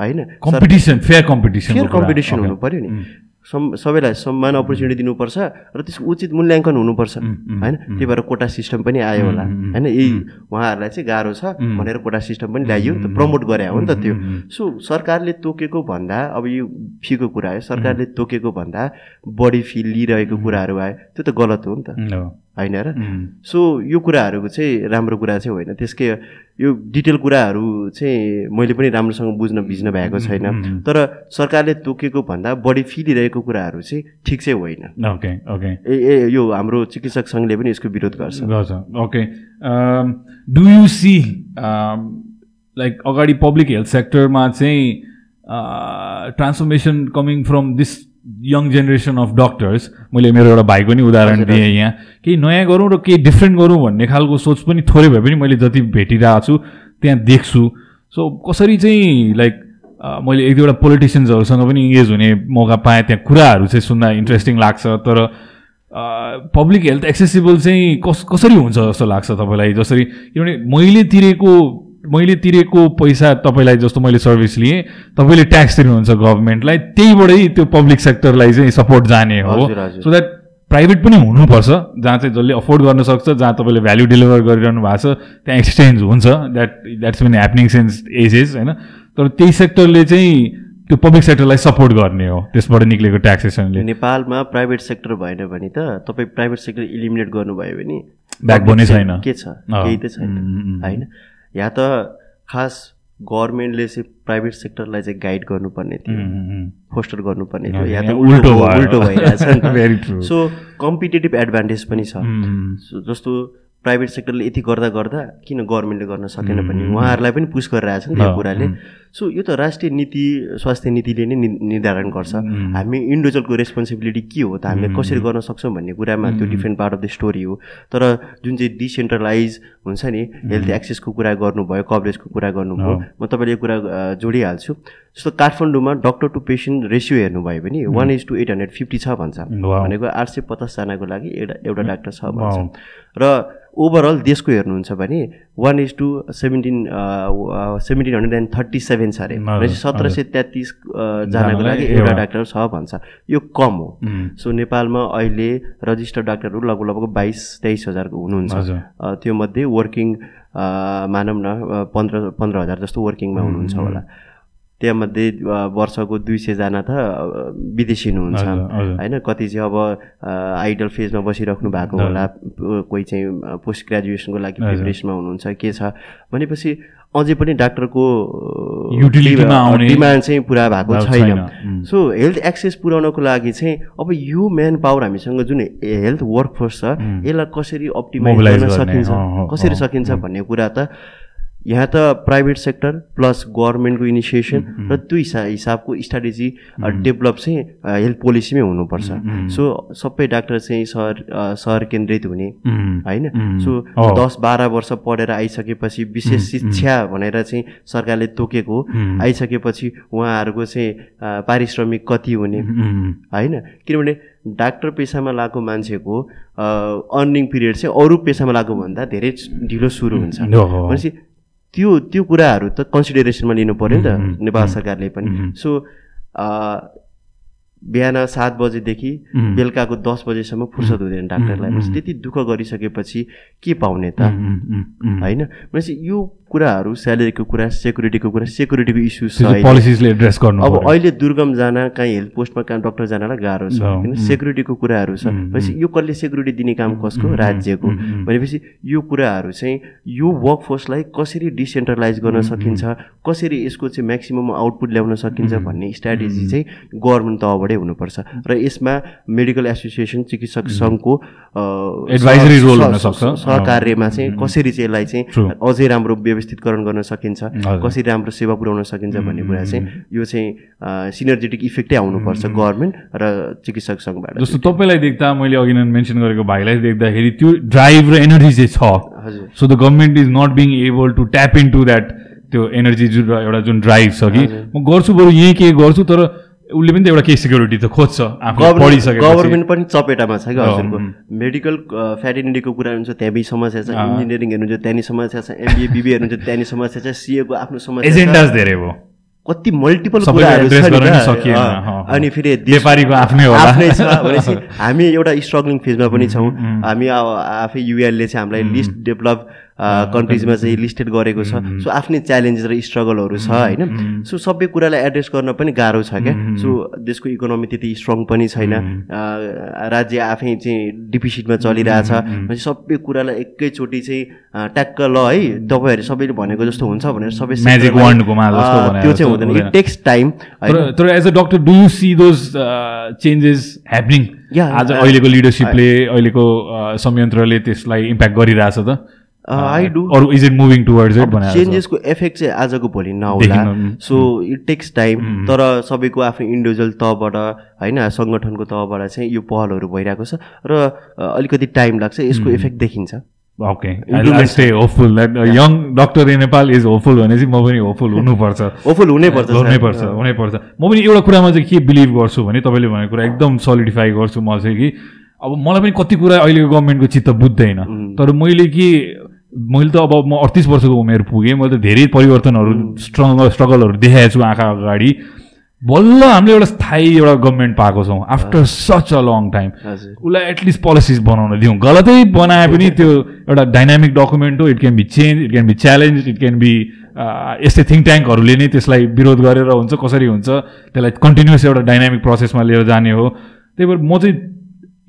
होइन? Competition fair competition fair competition हुनु पऱ्यो नि। सम सबैलाई सम्मान अपर्च्युनिटी दिनुपर्छ र त्यसको उचित मूल्याङ्कन हुनुपर्छ होइन? त्यही भएर कोटा सिस्टम पनि आयो होला होइन? यही उहाँहरूलाई चाहिँ गाह्रो छ भनेर कोटा सिस्टम पनि ल्याइयो त प्रमोट गरे हो नि त त्यो। सो सरकारले तोकेको भन्दा अब यो फीको कुरा आयो सरकारले तोकेको भन्दा बढी फी लिइरहेको कुराहरू आयो त्यो त गलत हो नि त होइन र? सो यो कुराहरूको चाहिँ राम्रो कुरा चाहिँ होइन त्यसकै यो डिटेल कुराहरू चाहिँ मैले पनि राम्रोसँग बुझ्न भिज्न भएको छैन। तर सरकारले तोकेको भन्दा बढी फी लिइरहेको कुराहरू चाहिँ ठिक चाहिँ होइन। ओके ओके ए ए यो हाम्रो चिकित्सक सङ्घले पनि यसको विरोध गर्छ। गर्छ। Okay do you see like अगाडि पब्लिक हेल्थ सेक्टरमा चाहिँ transformation coming from this young generation of doctors मैले मेरो एउटा भाइको नि उदाहरण दिएँ यहाँ। केही नयाँ गरौँ र केही डिफ्रेन्ट गरौँ भन्ने खालको सोच पनि थोरै भए पनि मैले जति भेटिरहेको छु त्यहाँ देख्छु। सो कसरी चाहिँ लाइक मैले एक दुईवटा पोलिटिसियन्सहरूसँग पनि इङ्गेज हुने मौका पाएँ त्यहाँ कुराहरू चाहिँ सुन्दा इन्ट्रेस्टिङ लाग्छ। तर पब्लिक हेल्थ एक्सेसिबल चाहिँ कस कसरी हुन्छ जस्तो लाग्छ तपाईँलाई? जसरी किनभने मैले तिरेको मैले तिरेको पैसा तपाईँलाई जस्तो मैले सर्भिस लिएँ तपाईँले ट्याक्स तिर्नुहुन्छ गभर्मेन्टलाई त्यहीबाटै त्यो पब्लिक सेक्टरलाई चाहिँ सपोर्ट जाने हो। सो द्याट प्राइभेट पनि हुनुपर्छ जहाँ चाहिँ जसले अफोर्ड गर्न सक्छ जहाँ तपाईँले भ्याल्यु डेलिभर गरिरहनु भएको छ त्यहाँ एक्सचेन्ज हुन्छ that that's been happening since ages होइन तर त्यही सेक्टरले चाहिँ त्यो पब्लिक सेक्टरलाई सपोर्ट गर्ने हो त्यसबाट निक्लेको ट्याक्सेसनले नेपालमा प्राइभेट सेक्टर भएन भने त तपाईँ प्राइभेट सेक्टर इलिमिनेट गर्नुभयो भने Backbone नै public छैन। के छ। केही त छैन। होइन या त खास गभर्मेन्टले चाहिँ प्राइभेट सेक्टरलाई चाहिँ गाइड गर्नुपर्ने थियो फोस्टर गर्नुपर्ने थियो या त उल्टो उल्टो भइरहेछ. सो कम्पिटेटिभ एडभान्टेज पनि छ। जस्तो प्राइभेट सेक्टरले यति गर्दा गर्दा किन गभर्मेन्टले गर्न सकेन भने उहाँहरूलाई पनि पुस गरिरहेछ नि त्यो कुराले। सो यो त राष्ट्रिय नीति स्वास्थ्य नीतिले नै निर्धारण गर्छ। हामी इन्डिभिजुअलको रेस्पोन्सिबिलिटी के हो त हामीले कसरी गर्न सक्छौँ भन्ने कुरामा त्यो different part of the story हो। तर जुन चाहिँ डिसेन्ट्रलाइज हुन्छ नि हेल्थ एक्सेसको कुरा गर्नुभयो कभरेजको कुरा गर्नुभयो म तपाईँले यो कुरा जोडिहाल्छु। जस्तो काठमाडौँमा डक्टर टु पेसेन्ट रेसियो हेर्नुभयो भने one is to eight hundred fifty छ भन्छ. भनेको आठ सय पचासजनाको लागि एउटा एउटा डाक्टर छ भन्छ। र ओभरअल देशको हेर्नुहुन्छ भने one is to seventeen seventeen hundred and thirty seven छ अरे भनेपछि सत्र सय तेत्तिस जनाको जनालाई लागि एउटा। डाक्टर छ भन्छ। यो कम हो। Mm. सो नेपालमा अहिले रजिस्टर्ड डाक्टरहरू लगभग लगभग बाइस तेइस हजारको हुनुहुन्छ। हजुर। अ, त्यो मध्ये वर्किङ मानौँ न पन्ध्र पन्ध्र हजार जस्तो वर्किङमा हुनुहुन्छ होला। त्यहाँमध्ये वर्षको दुई सयजना त विदेशी हुनुहुन्छ। होइन कति चाहिँ अब आइडल फेजमा बसिराख्नु भएको होला कोही चाहिँ पोस्ट ग्रेजुएसनको लागि प्रिपरेसनमा हुनुहुन्छ के छ? भनेपछि अझै पनि डाक्टरको डिमान्ड चाहिँ पुरा भएको छैन. सो हेल्थ एक्सेस पुर्याउनको लागि चाहिँ अब यो म्यान पावर हामीसँग जुन हेल्थ वर्कफोर्स छ यसलाई कसरी अप्टिमाइज गर्न सकिन्छ? कसरी सकिन्छ भन्ने कुरा त यहाँ त प्राइभेट सेक्टर प्लस गभर्मेन्टको इनिसिएसन र त्यो हिसा हिसाबको स्ट्राटेजी डेभलप चाहिँ हेल्थ पोलिसीमै हुनुपर्छ। सो सबै डाक्टर चाहिँ सहर सहर केन्द्रित हुने Mm. होइन? सो हो। दस बाह्र वर्ष पढेर आइसकेपछि विशेष शिक्षा भनेर चाहिँ सरकारले तोकेको आइसकेपछि उहाँहरूको चाहिँ पारिश्रमिक कति हुने. होइन? किनभने डाक्टर पेसामा लागेको मान्छेको अर्निङ पिरियड चाहिँ अरू पेसामा लागेको भन्दा धेरै ढिलो सुरु हुन्छ। हो। भनेपछि त्यो त्यो कुराहरू त कन्सिडरेसनमा लिनु पऱ्यो नि त नेपाल सरकारले पनि। सो बिहान सात बजेदेखि बेलुकाको दस बजेसम्म फुर्सद हुँदैन डाक्टरलाई। त्यति दुःख गरिसकेपछि के पाउने त. होइन? भनेपछि यो कुराहरू स्यालेरीको कुरा सेक्युरिटीको कुरा सेक्युरिटीको इस्यु। पोलिसिसले एड्रेस गर्नु अब। अहिले दुर्गम जान कहीँ हेल्थ पोस्टमा कहाँ डक्टर जानलाई गाह्रो छ। अँ, किन? सेक्युरिटीको कुराहरू छ। भनेपछि यो कसले सेक्युरिटी दिने काम कसको? राज्यको। भनेपछि यो कुराहरू चाहिँ यो वर्कफोर्सलाई कसरी डिसेन्ट्रलाइज गर्न सकिन्छ? कसरी यसको चाहिँ म्याक्सिमम् आउटपुट ल्याउन सकिन्छ भन्ने स्ट्राटेजी चाहिँ गभर्मेन्ट तहबाटै हुनुपर्छ। र यसमा मेडिकल एसोसिएसन चिकित्सक सङ्घको सक्छ। सह- सहकार्यमा चाहिँ कसरी चाहिँ यसलाई चाहिँ. अझै राम्रो व्यवस्थितकरण गर्न सकिन्छ। कसरी राम्रो सेवा पुर्याउन सकिन्छ भन्ने कुरा चाहिँ यो चाहिँ सिनर्जेटिक इफेक्टै आउनुपर्छ गभर्मेन्ट र चिकित्सक सङ्घबाट। जस्तो तपाईँलाई देख्दा मैले अघि नै मेन्सन गरेको भाइलाई देख्दाखेरि त्यो ड्राइभ र एनर्जी चाहिँ छ। हजुर। So the government is not being able to tap in to that त्यो एनर्जी जुन एउटा जुन ड्राइभ छ कि म गर्छु बरु यहीँ केही गर्छु तर उसले पनि त एउटा केही सिक्युरिटी त खोज्छ गभर्मेन्ट पनि चपेटामा छ क्या हजुरको। मेडिकल फ्याटिनिटीको कुरा हुन्छ त्यहाँ पनि समस्या छ इन्जिनियरिङ हेर्नुहुन्छ त्यहाँ नि समस्या छ एमबिए बिबी हेर्नुहुन्छ त्यहाँ नि समस्या छ सिएको आफ्नो समस्या एजेन्डाज धेरै भयो। कति मल्टिपल कुराहरू छ। अनि फेरि व्यापारीको आफ्नै। आफ्नै छ भनेपछि *laughs* हामी एउटा स्ट्रगलिङ फेजमा पनि छौँ। हामी आफै युएलले चाहिँ हामीलाई लिस्ट डेभलप कन्ट्रिजमा चाहिँ लिस्टेड गरेको छ। सो आफ्नै च्यालेन्जेस र स्ट्रगलहरू छ होइन? सो सबै कुरालाई एड्रेस गर्न पनि गाह्रो छ क्या? सो देशको इकोनोमी त्यति स्ट्रङ पनि छैन। राज्य आफै चाहिँ डिपिसिटमा चलिरहेछ। भनेपछि सबै कुरालाई एकैचोटि चाहिँ ट्याक्क ल है? तपाईँहरू सबैले भनेको जस्तो हुन्छ भनेर सबै त्यो चाहिँ हुँदैन। इट टेक्स टाइम तर as a doctor do you see those changes happening आज अहिलेको लिडरसिपले अहिलेको संयन्त्रले त्यसलाई इम्प्याक्ट गरिरहेछ त? आई डु अरू is it moving towards it भनेर चेन्जेसको इफेक्ट चाहिँ आजको भोलि नहोला। सो इट टेक्स टाइम तर सबैको आफ्नो इन्डिभिजुअल तहबाट होइन सङ्गठनको तहबाट चाहिँ यो पहलहरू भइरहेको छ र अलिकति टाइम लाग्छ यसको इफेक्ट देखिन्छ। Okay stay hopeful that young doctor in Nepal is hopeful भने चाहिँ म पनि होपफुल हुनुपर्छ। होपफुल हुनैपर्छ हुनैपर्छ हुनैपर्छ। म पनि एउटा कुरामा चाहिँ के बिलिभ गर्छु भने तपाईँले भनेको कुरा एकदम सोलिडिफाई गर्छु म चाहिँ कि अब मलाई पनि कति कुरा अहिलेको गभर्मेन्टको चित्त बुझ्दैन। तर मैले कि मैले त अब म अडतिस वर्षको उमेर पुगेँ मैले त धेरै परिवर्तनहरू स्ट्रगल स्ट्रगलहरू देखाएको छु आँखा अगाडि। बल्ल हामीले एउटा स्थायी एउटा गभर्मेन्ट पाएको छौँ after such a long time उसलाई एटलिस्ट पोलिसिज बनाउन दिउँ। गलतै बनाए पनि त्यो एउटा डाइनामिक डकुमेन्ट हो it can be change it can be challenge it can be यस्तै थिङ्क ट्याङ्कहरूले नै त्यसलाई विरोध गरेर हुन्छ कसरी हुन्छ त्यसलाई कन्टिन्युस एउटा डाइनामिक प्रोसेसमा लिएर जाने हो। त्यही भएर म चाहिँ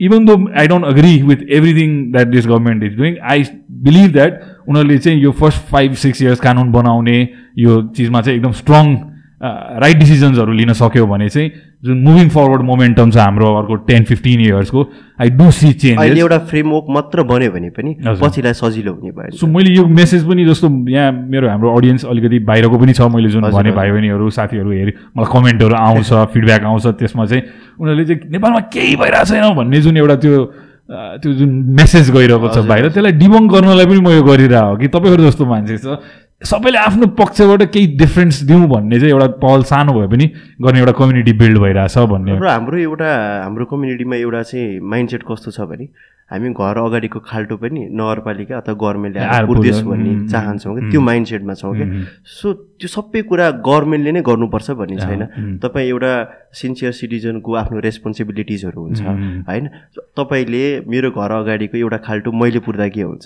even though I don't agree with everything that this government is doing I believe that उनीहरूले चाहिँ यो फर्स्ट फाइभ सिक्स इयर्स कानुन बनाउने यो चिजमा चाहिँ एकदम स्ट्रङ राइट डिसिजन्सहरू लिन सक्यो भने चाहिँ जुन मुभिङ फरवर्ड मोमेन्टम छ हाम्रो अर्को टेन फिफ्टिन इयर्सको आई डु सी चेन्ज अहिले एउटा फ्रेमवर्क मात्र बन्यो भने पनि पछिलाई सजिलो हुने भयो सो मैले यो मेसेज पनि जस्तो यहाँ मेरो हाम्रो अडियन्स अलिकति बाहिरको पनि छ मैले जुन भने भाइ बहिनीहरू साथीहरू हेरेँ मलाई कमेन्टहरू आउँछ फिडब्याक आउँछ त्यसमा चाहिँ उनीहरूले चाहिँ नेपालमा केही भइरहेको छैन भन्ने जुन एउटा त्यो त्यो जुन मेसेज गइरहेको छ बाहिर त्यसलाई डिबङ गर्नलाई पनि म यो गरिरहेको कि? तपाईँहरू जस्तो मान्छे छ। सबैले आफ्नो पक्षबाट केही डिफ्रेन्स दिउँ भन्ने चाहिँ एउटा पहल सानो भए पनि गर्ने एउटा कम्युनिटी बिल्ड भइरहेछ भन्ने। हाम्रो एउटा हाम्रो कम्युनिटीमा एउटा चाहिँ माइन्डसेट कस्तो छ भने हामी घर अगाडिको खाल्टो पनि नगरपालिका अथवा गभर्मेन्टले बुर्देश भन्ने चाहन्छौँ कि त्यो माइन्ड सेटमा छौँ कि। सो त्यो सबै कुरा गभर्मेन्टले नै गर्नुपर्छ भन्ने छैन। तपाईँ एउटा सिन्सियर सिटिजनको आफ्नो रेस्पोन्सिबिलिटिजहरू हुन्छ होइन? तपाईँले मेरो घर अगाडिको एउटा खाल्टो मैले पुर्दा के हुन्छ?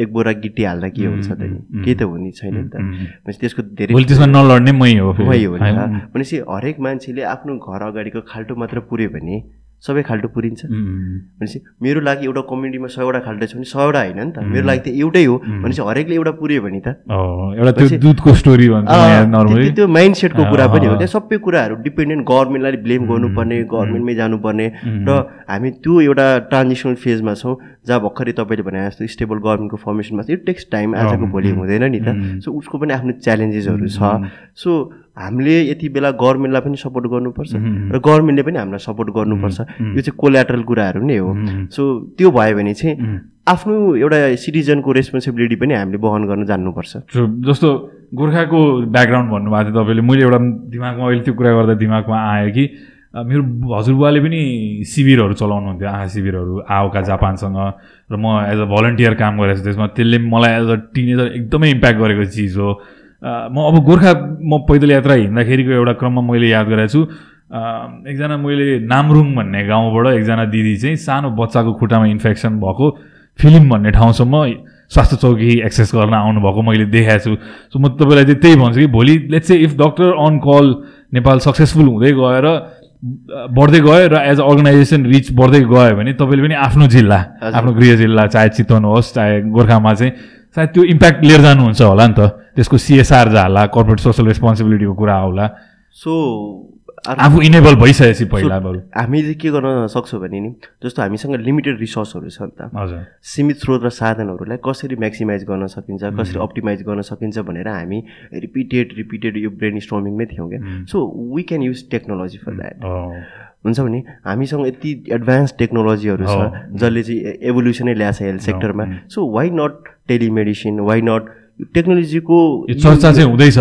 एक बोरा गिटी हाल्दा के हुन्छ त नि? केही त हुने छैन नि त? भनेपछि त्यसको धेरै त्यसमा नलड्ने मै हो मै हो भनेपछि हरेक मान्छेले आफ्नो घर अगाडिको खाल्टो मात्र पुऱ्यो भने सबै खाल्टो पुरिन्छ। भनेपछि मेरो लागि एउटा कम्युनिटीमा सयवटा खाल्टो छ भने सयवटा होइन नि त। मेरो लागि त एउटै हो। भनेपछि हरेकले एउटा पुऱ्यो भने त। दुधको स्टोरी त्यो माइन्ड सेटको कुरा पनि हो क्या। सबै कुराहरू डिपेन्डेन्ट गभर्मेन्टलाई ब्लेम गर्नुपर्ने गभर्मेन्टमै जानुपर्ने। र हामी त्यो एउटा ट्रान्जिसनल फेजमा छौँ। जहाँ भर्खरै तपाईँले भने जस्तो स्टेबल गभर्मेन्टको फर्मेसनमा इट टेक्स टाइम आजको भोलि हुँदैन नि त। सो उसको पनि आफ्नो च्यालेन्जेसहरू छ। सो हामीले यति बेला गभर्मेन्टलाई पनि सपोर्ट गर्नुपर्छ र गभर्मेन्टले पनि हामीलाई सपोर्ट गर्नुपर्छ। यो चाहिँ कोल्याट्रल कुराहरू नै हो। सो त्यो भयो भने चाहिँ आफ्नो एउटा सिटिजनको रेस्पोन्सिबिलिटी पनि हामीले वहन गर्न जान्नुपर्छ। जस्तो गोर्खाको ब्याकग्राउन्ड भन्नुभएको थियो तपाईँले मैले एउटा दिमागमा अहिले त्यो कुरा गर्दा दिमागमा आयो कि मेरो हजुरबुवाले पनि शिविरहरू चलाउनुहुन्थ्यो आँखा शिविरहरू आओका जापानसँग र म एज अ भलन्टियर काम गरेको छु त्यसमा त्यसले मलाई एज अ टिनेजर एकदमै इम्प्याक्ट गरेको चिज हो। म अब गोर्खा म पैदल यात्रा हिँड्दाखेरिको एउटा क्रममा मैले याद गरेको छु। एकजना मैले नामरुङ भन्ने गाउँबाट एकजना दिदी चाहिँ सानो बच्चाको खुट्टामा इन्फेक्सन भएको फिल्म भन्ने ठाउँसम्म स्वास्थ्य चौकी एक्सेस गर्न आउनुभएको मैले देखाएको छु। सो म तपाईँलाई चाहिँ त्यही भन्छु कि भोलि let's if doctor on call Nepal successful हुँदै गएर बढ्दै गयो र एज अ अर्गनाइजेसन रिच बढ्दै गयो भने तपाईँले पनि आफ्नो जिल्ला आफ्नो गृह जिल्ला चाहे चितवन होस् चाहे गोर्खामा चाहिँ सायद त्यो इम्प्याक्ट लिएर जानुहुन्छ होला नि त त्यसको सिएसआर जाला कर्पोरेट सोसल रेस्पोन्सिबिलिटीको कुरा होला सो आफू इनेबल भइसकेपछि पहिला हामीले के गर्न सक्छौँ भने नि जस्तो हामीसँग लिमिटेड रिसोर्सहरू छ नि त। हजुर। सीमित स्रोत र साधनहरूलाई कसरी म्याक्सिमाइज गर्न सकिन्छ कसरी अप्टिमाइज गर्न सकिन्छ भनेर हामी रिपिटेड रिपिटेड यो ब्रेन स्ट्रमिङमै थियौँ क्या। So we can use technology for that हुन्छ भने हामीसँग यति एडभान्स टेक्नोलोजीहरू छ जसले चाहिँ एभोल्युसनै ल्याएको छ हेल्थ सेक्टरमा so why not telemedicine why not टेक्नोलोजीको चर्चा चाहिँ हुँदैछ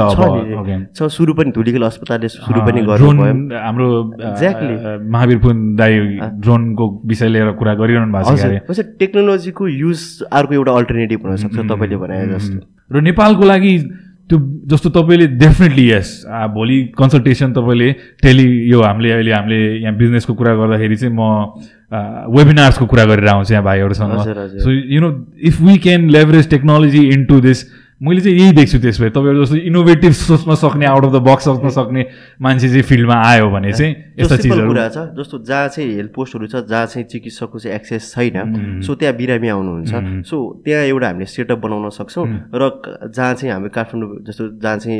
छ सुरु पनि धुलीखेल अस्पतालले सुरु पनि गर्नु हाम्रो एक्ज्याक्टली महावीर पुन दाई ड्रोनको विषय लिएर कुरा गरिरहनु भएको छ टेक्नोलोजीको युज अर्को एउटा अल्टरनेटिभ हुनसक्छ तपाईँले भने जस्तो। र नेपालको लागि त्यो जस्तो तपाईँले डेफिनेटली यस भोलि कन्सल्टेसन तपाईँले टेली यो हामीले अहिले हामीले यहाँ बिजनेसको कुरा गर्दाखेरि चाहिँ म वेबिनार्सको कुरा गरेर आउँछु यहाँ भाइहरूसँग। So you know if we can leverage technology in to this मैले चाहिँ यही देख्छु त्यस भए तपाईँहरू जस्तो इनोभेटिभ सोच्न सक्ने आउट अफ द बक्स सोच्न सक्ने मान्छे चाहिँ फिल्डमा आयो भने चाहिँ यस्ता चिजहरू कुरा छ जस्तो जहाँ चाहिँ हेल्थ पोस्टहरू छ जहाँ चाहिँ चिकित्सकको चाहिँ एक्सेस छैन सो त्यहाँ बिरामी आउनुहुन्छ। सो त्यहाँ एउटा हामीले सेटअप बनाउन सक्छौँ र जहाँ चाहिँ हामी काठमाडौँ जस्तो जहाँ चाहिँ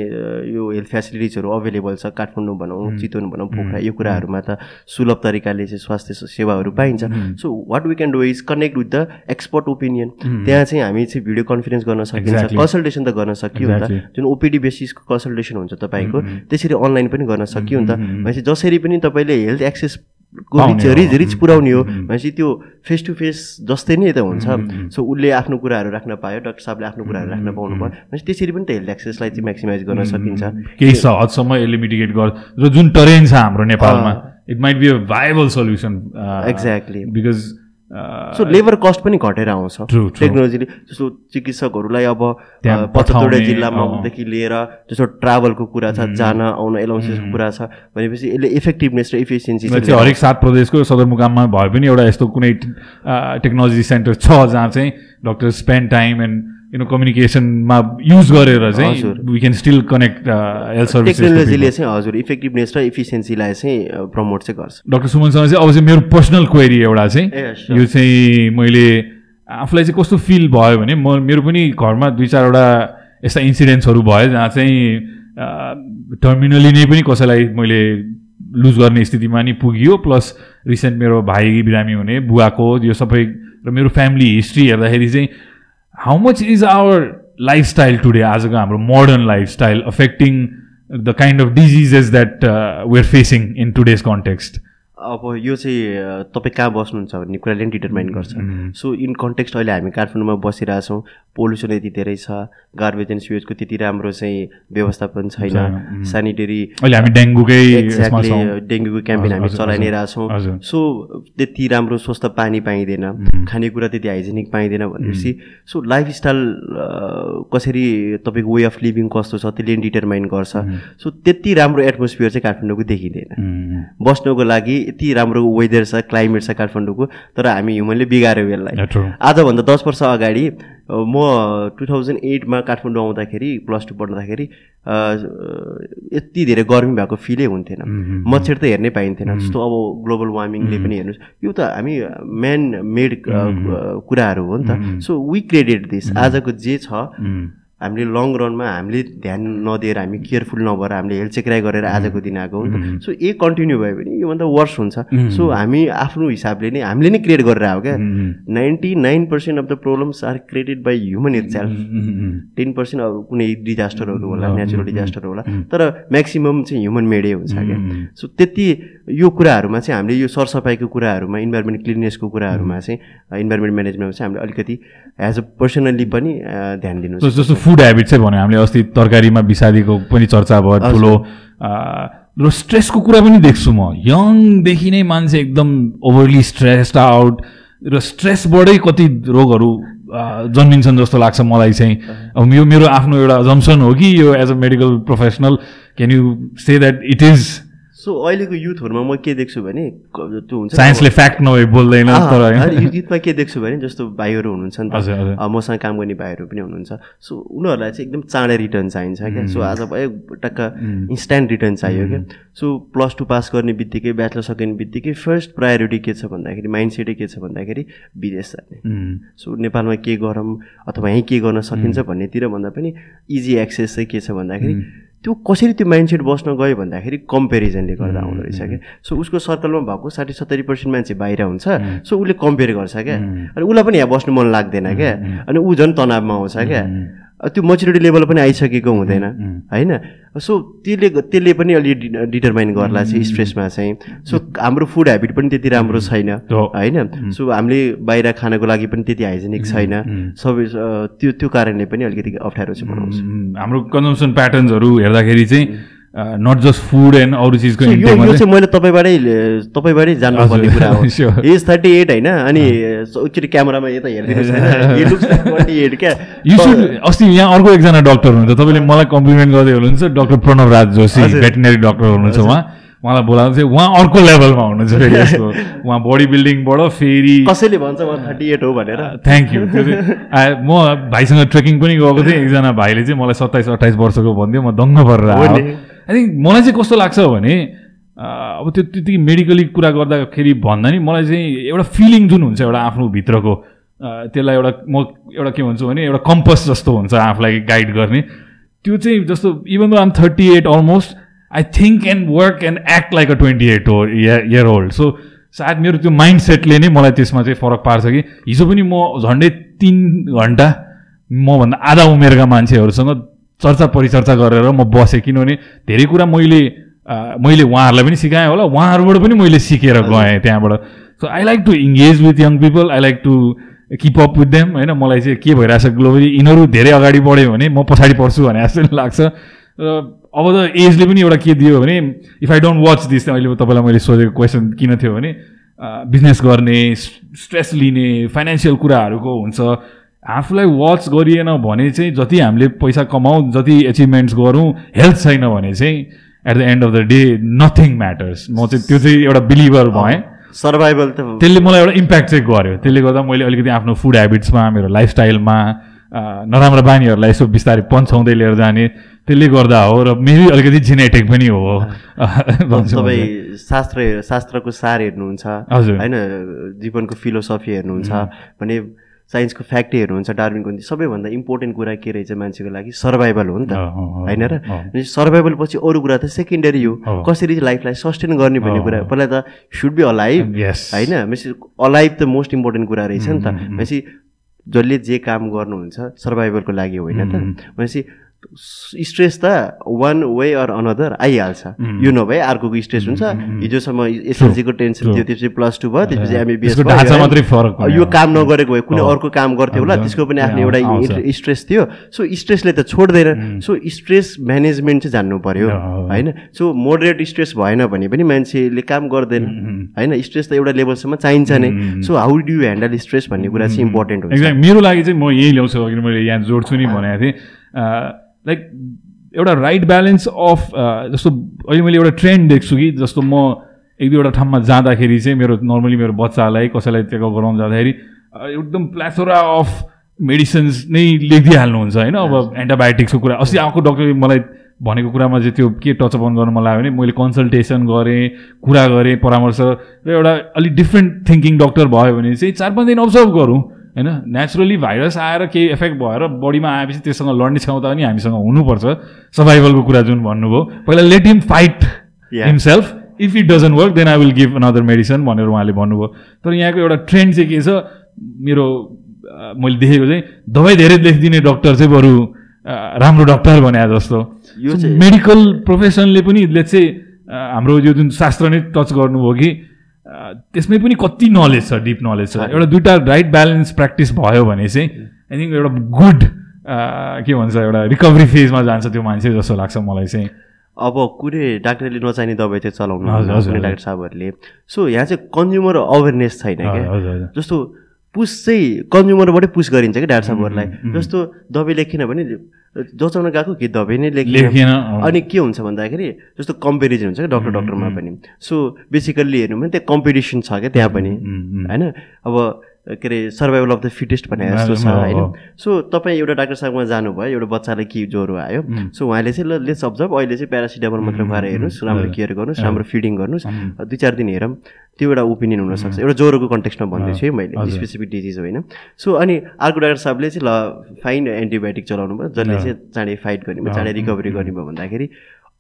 यो हेल्थ फेसिलिटिजहरू अभाइलेबल छ काठमाडौँ भनौँ चितवन भनौँ पोखरा यो कुराहरूमा त सुलभ तरिकाले चाहिँ स्वास्थ्य सेवाहरू पाइन्छ। So what we can do is connect with the expert opinion त्यहाँ चाहिँ हामी चाहिँ भिडियो कन्फरेन्स गर्न सकिन्छ। कन्सल्ट कन्सल्टेसन त गर्न सकियो नि त जुन ओपिडी बेसिसको कन्सल्टेसन हुन्छ तपाईँको त्यसरी अनलाइन पनि गर्न सकियो नि त। भनेपछि जसरी पनि तपाईँले हेल्थ एक्सेस को रिच। रिच रिच पुऱ्याउने हो उम्। भनेपछि त्यो फेस टु फेस जस्तै नै त हुन्छ। सो उसले आफ्नो कुराहरू राख्न पायो डाक्टर साहबले आफ्नो कुराहरू राख्न पाउनु भयो भनेपछि त्यसरी पनि त हेल्थ एक्सेसलाई चाहिँ म्याक्सिमाइज गर्न सकिन्छ। केही हदसम्म यसले मिटिगेट गर र जुन टरेन छ हाम्रो नेपालमा it might be a viable solution Exactly. Because so labour cost पनि घटेर आउँछ. टेक्नोलोजीले जस्तो चिकित्सकहरूलाई अब पचहत्तरवटा पठाउने, जिल्लामादेखि लिएर जस्तो ट्राभलको कुरा छ जान आउन एलाउन्सेसको कुरा छ भनेपछि यसले इफेक्टिभनेस र इफिसियन्सी चाहिँ हरेक सात प्रदेशको सदरमुकाममा भए पनि एउटा यस्तो कुनै टेक्नोलोजी सेन्टर छ जहाँ चाहिँ doctor spend time and no कम्युनिकेसनमा use गरेर चाहिँ। We can still connect health services टेक्नोलोजीले चाहिँ हजुर इफेक्टिभनेस र इफिसियन्सीलाई चाहिँ प्रमोट चाहिँ गर्छ डक्टर सुमनसँग चाहिँ अब चाहिँ मेरो पर्सनल क्वेरी एउटा चाहिँ. यो चाहिँ मैले आफूलाई चाहिँ कस्तो फिल भयो भने म मेरो पनि घरमा दुई चारवटा यस्ता इन्सिडेन्ट्सहरू भयो जहाँ चाहिँ टर्मिनली नै पनि कसैलाई मैले लुज गर्ने स्थितिमा नि पुगियो प्लस रिसेन्ट मेरो भाइ बिरामी हुने बुवाको यो सबै र मेरो फ्यामिली हिस्ट्री हेर्दाखेरि चाहिँ how much is our lifestyle today? As a modern lifestyle affecting the kind of diseases that uh, we're facing in today's context. अब यो चाहिँ तपाईँ कहाँ बस्नुहुन्छ भन्ने कुराले पनि डिटरमाइन गर्छ। सो इन कन्टेक्स्ट अहिले हामी काठमाडौँमा बसिरहेछौँ पोल्युसन यति धेरै छ गार्बेज एन्ड स्वेजको त्यति राम्रो चाहिँ व्यवस्थापन छैन छैन, सेनिटरी अहिले हामी डेङ्गुकै एक्ज्याक्टली डेङ्गुको क्याम्पेन हामी चलाइ नै रहेछौँ। सो त्यति राम्रो स्वस्थ पानी पाइँदैन खानेकुरा त्यति हाइजेनिक पाइँदैन भनेपछि सो लाइफस्टाइल कसरी तपाईँको वे अफ लिभिङ कस्तो छ त्यसले डिटरमाइन गर्छ। सो त्यति राम्रो एटमोस्फियर चाहिँ काठमाडौँको देखिँदैन। बस्नको लागि यति राम्रो वेदर छ क्लाइमेट छ काठमाडौँको तर हामी ह्युमनले बिगाऱ्यो यसलाई. आजभन्दा दस वर्ष अगाडि म टु थाउजन्ड एटमा काठमाडौँ आउँदाखेरि प्लस टू पढ्दाखेरि यति धेरै गर्मी भएको फिलै हुन्थेन। मच्छर त हेर्नै पाइन्थेन। जस्तो अब ग्लोबल वार्मिङले पनि हेर्नुहोस्। यो त हामी म्यान मेड कुराहरू हो नि त। सो वी क्रेडिट दिस आजको जे छ हामीले लङ रनमा हामीले ध्यान नदिएर हामी केयरफुल नभएर हामीले हेल्थ चेकराई गरेर आजको दिन आएको हो। नि त सो यही कन्टिन्यू भयो भने योभन्दा वर्स हुन्छ। सो हामी आफ्नो हिसाबले नै हामीले नै क्रिएट गरेर आयो क्या। Ninety nine percent of the problems are created by human itself ten percent अब कुनै डिजास्टरहरू होला नेचुरल डिजास्टर होला। तर म्याक्सिमम् चाहिँ ह्युमन मेडै हुन्छ क्या। सो त्यति यो कुराहरूमा चाहिँ हामीले यो सरसफाइको कुराहरूमा इन्भाइरोमेन्ट क्लिननेसको कुराहरूमा चाहिँ इन्भाइरोमेन्ट म्यानेजमेन्टमा चाहिँ हामीले अलिकति एज अ पर्सनल्ली पनि ध्यान दिनु फुड हेबिट चाहिँ भन्यो हामीले अस्ति तरकारीमा बिसादीको पनि चर्चा भयो ठुलो र स्ट्रेसको कुरा पनि देख्छु म। यङदेखि नै मान्छे एकदम ओभरली स्ट्रेस्ड आउट र स्ट्रेसबाटै कति रोगहरू जन्मिन्छन् जस्तो लाग्छ मलाई चाहिँ। अब यो मेरो आफ्नो एउटा जम्सन हो कि यो as a medical professional can you say that it is so अहिलेको युथहरूमा म के देख्छु भने त्यो हुन्छ साइन्सले फ्याक्ट नभए बोल्दैन तर युथमा के देख्छु भने जस्तो भाइहरू हुनुहुन्छ नि। त। मसँग काम गर्ने भाइहरू पनि हुनुहुन्छ। सो उनीहरूलाई चाहिँ एकदम चाँडै रिटर्न चाहिन्छ क्या। सो आज भयो टक्क इन्स्ट्यान्ट रिटर्न चाहियो क्या। सो प्लस टू पास गर्ने बित्तिकै ब्याचलर सकिने बित्तिकै फर्स्ट प्रायोरिटी के छ भन्दाखेरि माइन्ड सेटै के छ भन्दाखेरि विदेश जाने। सो नेपालमा के गरौँ अथवा यहीँ के गर्न सकिन्छ भन्नेतिर भन्दा पनि इजी एक्सेस चाहिँ के छ भन्दाखेरि त्यो कसरी त्यो माइन्डसेट बस्न गयो भन्दाखेरि कम्पेरिजनले गर्दा आउँदो रहेछ क्या? सो उसको सर्कलमा भएको साठी सत्तरी पर्सेन्ट मान्छे बाहिर हुन्छ। सो उसले कम्पेयर गर्छ क्या? अनि उसलाई पनि यहाँ बस्नु मन लाग्दैन क्या? अनि ऊ झन् तनावमा आउँछ क्या? त्यो मच्युरिटी लेभल पनि आइसकेको हुँदैन होइन? सो त्यसले त्यसले पनि अलि डिटरमाइन गर्ला चाहिँ स्ट्रेसमा चाहिँ। सो हाम्रो फुड हेबिट पनि त्यति राम्रो छैन। होइन? सो हामीले बाहिर खानको लागि पनि त्यति हाइजेनिक छैन। सबै त्यो त्यो कारणले पनि अलिकति अप्ठ्यारो चाहिँ बनाउँछ। हाम्रो कन्जम्सन प्याटर्न्सहरू हेर्दाखेरि चाहिँ नट जस्ट फुड एन्ड अरू चिजको यो चाहिँ मैले तपाईँबाटै तपाईँबाटै जान्नुपर्ने कुरा हो. एज थर्टी एट होइन? अनि एकचोटि क्यामेरामा यता हेरिदिनुहोस् ट्वेन्टी एट क्या? यु सुड अस्ति यहाँ अर्को एकजना डक्टर हुनुहुन्छ। तपाईँले मलाई कम्प्लिमेन्ट गर्दै हुनुहुन्छ doctor Pranav Raj Joshi. Veterinary doctor हुनुहुन्छ उहाँ। उहाँलाई बोलाएको चाहिँ उहाँ अर्को लेभलमा हुनुहुन्छ फेरि *laughs* यसको। उहाँ बडी बिल्डिङबाट फेरि कसैले भन्छ म थर्टी एट हो भनेर? थ्याङ्क यू त्यो चाहिँ *laughs* म भाइसँग ट्रेकिङ पनि गएको थिएँ। एकजना भाइले चाहिँ मलाई सत्ताइस अट्ठाइस वर्षको भनिदियो। म दङ्ग परेर नि। आई थिङ्क मलाई चाहिँ कस्तो लाग्छ भने अब त्यो त्यतिकै मेडिकली कुरा गर्दाखेरि भन्दा नि मलाई चाहिँ एउटा फिलिङ जुन हुन्छ एउटा आफ्नो भित्रको त्यसलाई एउटा म एउटा के भन्छु भने एउटा कम्पस जस्तो हुन्छ आफूलाई गाइड गर्ने। त्यो चाहिँ जस्तो even though I'm thirty eight almost I think and work and act like a twenty eight हो इयर ओल्ड सो सायद मेरो त्यो माइन्ड सेटले नै मलाई त्यसमा चाहिँ फरक पार्छ कि हिजो पनि म झन्डै तिन घन्टा मभन्दा आधा उमेरका मान्छेहरूसँग चर्चा परिचर्चा गरेर म बसेँ किनभने धेरै कुरा मैले मैले उहाँहरूलाई पनि सिकाएँ होला। उहाँहरूबाट पनि मैले सिकेर गएँ त्यहाँबाट। So I like to engage with young people I like to keep up with them होइन? मलाई चाहिँ के भइरहेछ ग्लोबली यिनीहरू धेरै अगाडि बढ्यो भने म पछाडि पर्छु भने जस्तो लाग्छ। र अब त एजले पनि एउटा के दियो भने if I don't watch this अहिले तपाईँलाई मैले सोधेको क्वेसन किन थियो भने बिजनेस गर्ने स्ट्रेस लिने फाइनेन्सियल कुराहरूको हुन्छ। आफूलाई वाच गरिएन भने चाहिँ जति हामीले पैसा कमाउँ जति एचिभमेन्ट्स गरौँ हेल्थ छैन भने चाहिँ at the end of the day nothing matters म चाहिँ त्यो चाहिँ एउटा बिलिभर भएँ। सर्भाइभल त त्यसले मलाई एउटा इम्प्याक्ट चाहिँ गर्यो। त्यसले गर्दा मैले अलिकति आफ्नो फुड हेबिट्समा मेरो लाइफस्टाइलमा नराम्रो बानीहरूलाई यसो बिस्तारै पन्छाउँदै लिएर जाने। त्यसले गर्दा हो र मेरै अलिकति जेनेटिक पनि हो। तपाईँ शास्त्र शास्त्रको सार हेर्नुहुन्छ। हजुर। होइन जीवनको फिलोसफी हेर्नुहुन्छ। भने साइन्सको फ्याक्टै हेर्नुहुन्छ डार्विनको सबैभन्दा इम्पोर्टेन्ट कुरा के रहेछ मान्छेको लागि सर्भाइभल हो नि त। होइन र? सर्भाइभल पछि अरू कुरा त सेकेन्डरी हो। कसरी लाइफलाई सस्टेन गर्ने भन्ने कुरा? पहिला त सुड बी अलाइभ होइन? भनेपछि अलाइभ त मोस्ट इम्पोर्टेन्ट कुरा रहेछ नि त। भनेपछि जसले जे काम गर्नुहुन्छ सर्भाइभलको लागि होइन त? भनेपछि स्ट्रेस त वान वे अर अनदर आइहाल्छ। यो नभए अर्को स्ट्रेस हुन्छ। हिजोसम्म एसएलसीको टेन्सन थियो त्यसपछि प्लस टू भयो त्यसपछि एमबिबिएस यो काम नगरेको भए कुनै अर्को काम गर्थ्यो होला त्यसको पनि आफ्नो एउटा स्ट्रेस थियो। सो स्ट्रेसले त छोड्दैन। सो स्ट्रेस म्यानेजमेन्ट चाहिँ जान्नु पर्यो होइन? सो मोडरेट स्ट्रेस भएन भने पनि मान्छेले काम गर्दैन होइन? स्ट्रेस त एउटा लेभलसम्म चाहिन्छ नै। So how do you handle stress भन्ने कुरा चाहिँ इम्पोर्टेन्ट हुन्छ। मेरो लागि चाहिँ म यही ल्याउँछु अघि मैले यहाँ जोड्छु नि भनेको थिएँ। लाइक एउटा राइट ब्यालेन्स अफ जस्तो अहिले मैले एउटा ट्रेन्ड देख्छु कि जस्तो म एक दुईवटा ठाउँमा जाँदाखेरि चाहिँ मेरो नर्मली मेरो बच्चालाई कसैलाई चेकअप गराउनु जाँदाखेरि एकदम प्लाथोरा अफ मेडिसिन्स नै लेखिदिइहाल्नुहुन्छ होइन? अब एन्टिबायोटिक्सको कुरा। अस्ति आएको डक्टरले मलाई भनेको कुरामा चाहिँ त्यो के टचअप अन गर्नु मन लाग्यो भने मैले कन्सल्टेसन गरेँ कुरा गरेँ परामर्श र एउटा अलिक डिफ्रेन्ट थिङ्किङ डक्टर भयो भने चाहिँ चार पाँच दिन अब्जर्भ गरौँ। होइन? नेचुरली भाइरस आएर केही इफेक्ट भएर बडीमा आएपछि त्योसँग लड्ने क्षमता पनि हामीसँग हुनुपर्छ। सर्भाइभलको कुरा जुन भन्नुभयो। पहिला let him fight himself if it doesn't work then I will give another medicine भनेर उहाँले भन्नुभयो। तर यहाँको एउटा ट्रेन्ड चाहिँ के छ? मेरो मैले देखेको चाहिँ दबाई धेरै लेखिदिने डक्टर चाहिँ बरु राम्रो डक्टर भने जस्तो। यो मेडिकल प्रोफेसनले पनि लेट चाहिँ हाम्रो यो जुन शास्त्र नै टच गर्नुभयो कि त्यसमै पनि कति नलेज छ डिप नलेज छ। एउटा दुइटा राइट ब्यालेन्स प्र्याक्टिस भयो भने चाहिँ आई थिङ्क एउटा गुड के भन्छ एउटा रिकभरी फेजमा जान्छ त्यो मान्छे जस्तो लाग्छ मलाई चाहिँ। अब कुनै डाक्टरले नचाहिने दबाई चाहिँ चलाउनु डाक्टर साहबहरूले। सो यहाँ चाहिँ कन्ज्युमर अवेरनेस छैन क्या? जस्तो पुस चाहिँ कन्ज्युमरबाटै पुस गरिन्छ कि डाक्टर साहबहरूलाई। जस्तो दबाई लेखेन भने जचाउन गएको कि दबाई नै लेखेन। अनि के हुन्छ भन्दाखेरि जस्तो कम्पेरिजन हुन्छ क्या डक्टर डक्टरमा पनि। सो बेसिकल्ली हेर्नु भने त्यहाँ कम्पिटिसन छ क्या त्यहाँ पनि। होइन? अब के अरे सर्भाइभल अफ द फिटेस्ट भने जस्तो छ होइन? सो तपाईँ एउटा डाक्टर साहबमा जानुभयो एउटा बच्चालाई के ज्वरो आयो। सो उहाँले चाहिँ ल लेट्स अब्जर्भ अहिले चाहिँ प्यारासिटामोल मात्र खुवाएर हेर्नुहोस् राम्रो केयर गर्नुहोस् राम्रो फिडिङ गर्नुहोस्। दुई चार दिन हेरौँ त्यो एउटा ओपिनियन हुनसक्छ। एउटा ज्वरोको कन्टेक्स्टमा भन्दैछु है मैले स्पेसिफिक डिजिज होइन। सो अनि अर्को डाक्टर साहबले चाहिँ ल फाइन एन्टिबायोटिक चलाउनु भयो। जसले चाहिँ चाँडै फाइट गर्ने भयो चाँडै रिकभरी गर्ने भयो भन्दाखेरि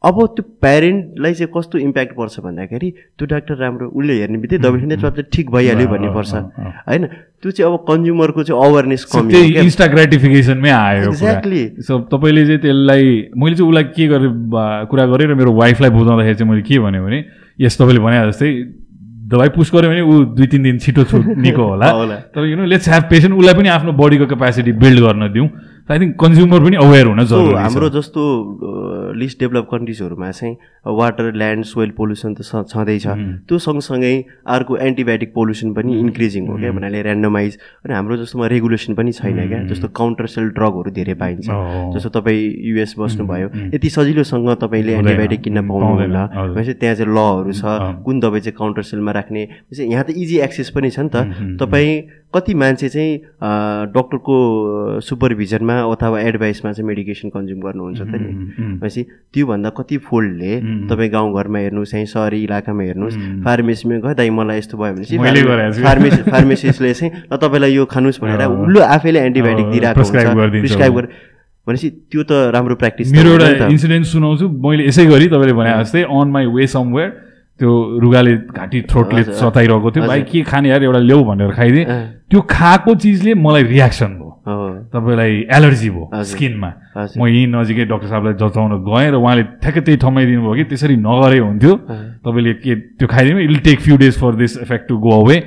अब त्यो प्यारेन्टलाई चाहिँ कस्तो इम्प्याक्ट पर्छ भन्दाखेरि त्यो डाक्टर राम्रो उसले हेर्ने बित्तिकै दबाई खाने चाहिँ ठिक भइहाल्यो भन्ने पर्छ। होइन? त्यो चाहिँ अब कन्ज्युमरको चाहिँ अवेरनेस कमी इन्स्टा ग्रेटिफिकेसनमै आयो एक्ज्याक्टली सो तपाईँले चाहिँ त्यसलाई मैले चाहिँ उसलाई के गरेँ कुरा गरेँ र मेरो वाइफलाई बुझाउँदाखेरि चाहिँ मैले के भनेँ भने यस तपाईँले भने जस्तै दबाई पुस गऱ्यो भने ऊ दुई तिन दिन छिटो छु निको होला। *laughs* तर you know let's have patient उसलाई पनि आफ्नो बडीको क्यापेसिटी बिल्ड गर्न दिउँ। आई थिङ्क कन्ज्युमर पनि अवेर हुन जरुरी हाम्रो जस्तो लिस्ट डेभलप कन्ट्रिजहरूमा चाहिँ वाटर ल्यान्ड सोइल पोल्युसन त छँदैछ। त्यो सँगसँगै अर्को एन्टिबायोटिक पोल्युसन पनि इन्क्रिजिङ हो क्या भन्नाले ऱ्यान्डमाइज अनि हाम्रो जस्तोमा रेगुलेसन पनि छैन क्या जस्तो काउन्टर सेल ड्रगहरू धेरै पाइन्छ। जस्तो तपाईँ युएस बस्नुभयो यति सजिलोसँग तपाईँले एन्टिबायोटिक किन्न पाउनुहुन्न। भनेपछि त्यहाँ चाहिँ लहरू छ कुन दबाई चाहिँ काउन्टर सेलमा राख्ने। यहाँ त इजी एक्सेस पनि छ नि त। तपाईँ कति मान्छे चाहिँ डक्टरको सुपरभिजनमा अथवा एडभाइसमा चाहिँ मेडिकेसन कन्ज्युम गर्नुहुन्छ त नि भनेपछि त्योभन्दा कति फोल्डले तपाईँ गाउँघरमा हेर्नुहोस् यहीँ सहरी इलाकामा हेर्नुहोस् फार्मेसीमा गयो दाइ मलाई यस्तो भयो भने चाहिँ फार्मेसी फार्मेसिस्टले चाहिँ ल तपाईँलाई यो खानुहोस् भनेर उसले आफैले एन्टिबायोटिक दिइरहेको हुन्छ प्रिस्क्राइब गरेर भनेपछि त्यो त राम्रो प्र्याक्टिस मेरो एउटा इन्सिडेन्ट सुनाउँछु। मैले यसै गरी तपाईँले भने जस्तै अन माई वे समवेयर त्यो रुगाले घाँटी थ्रोटले सताइरहेको थियो। भाइ के खाने यार एउटा ल्याऊ भनेर खाइदिएँ। त्यो खाएको चिजले मलाई रियाक्सन भयो। तपाईँलाई एलर्जी भयो। स्किनमा। म यहीँ नजिकै डाक्टर साहबलाई जचाउन गएँ र उहाँले ठ्याक्कै त्यही ठाउँमै दिनुभयो कि त्यसरी नगरे हुन्थ्यो। तपाईँले के त्यो खाइदिनु? I'll take few days for this effect to go away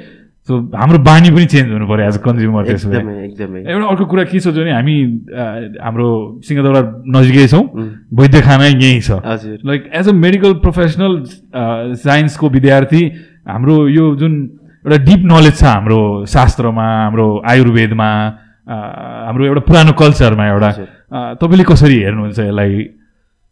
so हाम्रो बानी पनि चेन्ज हुनु पऱ्यो एज अ कन्ज्युमर त्यसो भए एकदमै एकदमै। एउटा अर्को कुरा के सोच्यो भने हामी हाम्रो सिंहदौला नजिकै छौँ। वैद्य खाना यहीँ छ। Like as a medical professional साइन्सको विद्यार्थी हाम्रो यो जुन एउटा डिप नलेज छ हाम्रो शास्त्रमा हाम्रो आयुर्वेदमा हाम्रो एउटा पुरानो कल्चरमा एउटा तपाईँले कसरी हेर्नुहुन्छ यसलाई?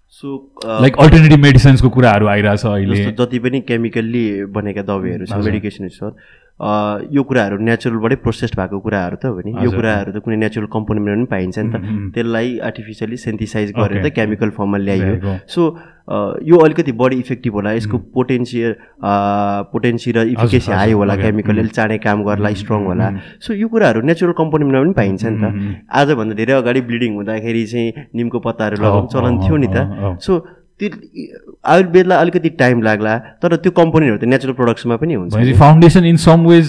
सो लाइक अल्टरनेटिभ मेडिसिन्सको कुराहरू आइरहेछ अहिले। जति पनि केमिकल्ली बनेका दबाईहरू छ। मेडिकेसनहरू छ यो कुराहरू नेचुरलबाटै प्रोसेस भएको कुराहरू त हो नि यो। कुराहरू त कुनै नेचुरल कम्पोनेन्टमा पनि पाइन्छ नि त. त्यसलाई आर्टिफिसियली सेन्थिसाइज गरेर. त केमिकल फर्ममा ल्याइयो go. सो यो अलिकति बढी इफेक्टिभ होला यसको पोटेन्सियल पोटेन्सी र इफिकेसी हाई होला. केमिकल. अलिक चाँडै काम गर्ला. स्ट्रङ होला. सो यो कुराहरू नेचुरल कम्पोनेन्टमा पनि पाइन्छ नि त. आजभन्दा धेरै अगाडि ब्लिडिङ हुँदाखेरि चाहिँ निमको पत्ताहरू लगाउने चलन थियो नि त। सो त्यो आयुर्वेदलाई अलिकति टाइम लाग्ला तर त्यो कम्पोनेन्टहरू त नेचुरल प्रडक्ट्समा पनि हुन्छ। फाउन्डेसन इन सम वेज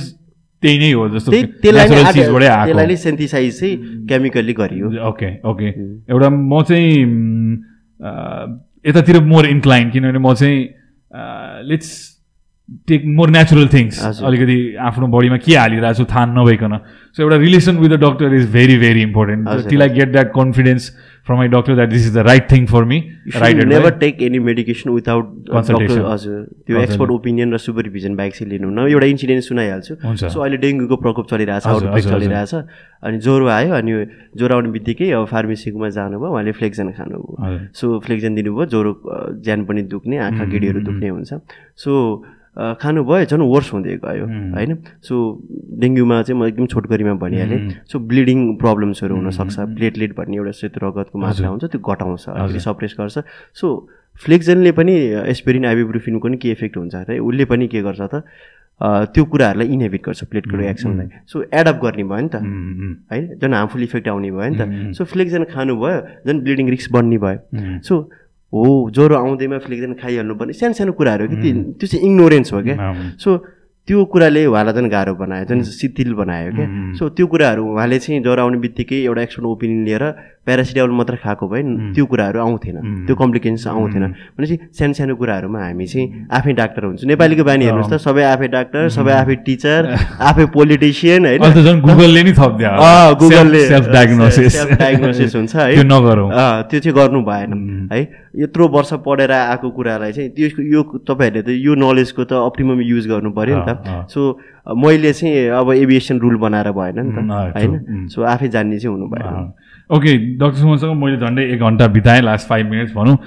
त्यही नै हो जस्तो त्यसलाई नै सेन्थिसाइज चाहिँ केमिकली गरियो। Okay okay. एउटा म चाहिँ यतातिर मोर इन्क्लाइन किनभने म चाहिँ let's take more natural things. अलिकति आफ्नो बडीमा के हालिरहेको छु थाहा नभइकन। सो एउटा relation with the doctor is very very important till I get that confidence from my doctor that this is the right thing for me right never take any medication without. Doctor हजुर। त्यो। Expert opinion र supervision बाहेक चाहिँ लिनु न एउटा incident सुनाइहाल्छु। So अहिले डेङ्गुको प्रकोप चलिरहेछ आउटब्रेक। चलिरहेछ। अनि ज्वरो आयो अनि ज्वरो आउने बित्तिकै अब फार्मेसीकोमा जानुभयो उहाँले फ्लेक्जन खानुभयो। सो फ्लेक्जन दिनुभयो ज्वरो ज्यान पनि दुख्ने आँखा गिडीहरू दुख्ने हुन्छ। सो खानुभयो झन् वर्स हुँदै गयो. होइन सो डेङ्गुमा चाहिँ म एकदम छोटकरीमा भनिहालेँ. सो ब्लिडिङ प्रब्लम्सहरू हुनसक्छ. प्लेटलेट भन्ने एउटा सेतो रगतको मात्रा। हुन्छ त्यो घटाउँछ। अलिकति सप्रेस गर्छ सो फ्लेक्जनले पनि एस्पिरिन आइबुप्रोफिनको पनि के इफेक्ट हुन्छ अरे उसले पनि के गर्छ त त्यो कुराहरूलाई इनहेबिट गर्छ प्लेटको रियाक्सनलाई सो एडअप गर्ने भयो नि त होइन झन् हार्मफुल इफेक्ट आउने भयो नि. त सो फ्लेक्जन खानुभयो झन् ब्लिडिङ रिस्क बढ्ने भयो. सो हो ज्वरो आउँदैमा फ्लेक्जन खाइहाल्नु पर्ने सानो सानो कुराहरू कि त्यो चाहिँ इग्नोरेन्स हो क्या। सो त्यो कुराले उहाँलाई झन् गाह्रो बनायो झन् शिथिल बनायो क्या. सो त्यो कुराहरू उहाँले चाहिँ ज्वरो आउने बित्तिकै एउटा एक्सपर्ट ओपिनियन लिएर प्यारासिटामोल मात्र खाएको भए. त्यो कुराहरू आउँथेन. त्यो कम्प्लिकेसन्स आउँथेन. भनेपछि सानो सानो कुराहरूमा हामी चाहिँ आफै डाक्टर हुन्छौँ। नेपालीको बानी हेर्नुहोस् त सबै आफै डाक्टर सबै आफै टिचर आफै पोलिटिसियन होइन? गुगलले नि थपिदियो गुगलले। सेल्फ डायग्नोसिस डायग्नोसिस हुन्छ है। त्यो चाहिँ गर्नु भएन. है? यत्रो वर्ष पढेर आएको कुरालाई चाहिँ त्यो यो तपाईँहरूले त यो नलेजको त अप्टिमम युज गर्नु पऱ्यो नि त। सो मैले चाहिँ अब एभिएसन रुल बनाएर भएन नि त होइन. सो आफै जान्ने चाहिँ हुनु भएन। ओके डक्टर सुमनसँग मैले झन्डै एक घन्टा बिताएँ लास्ट फाइभ मिनट्स भनौँ।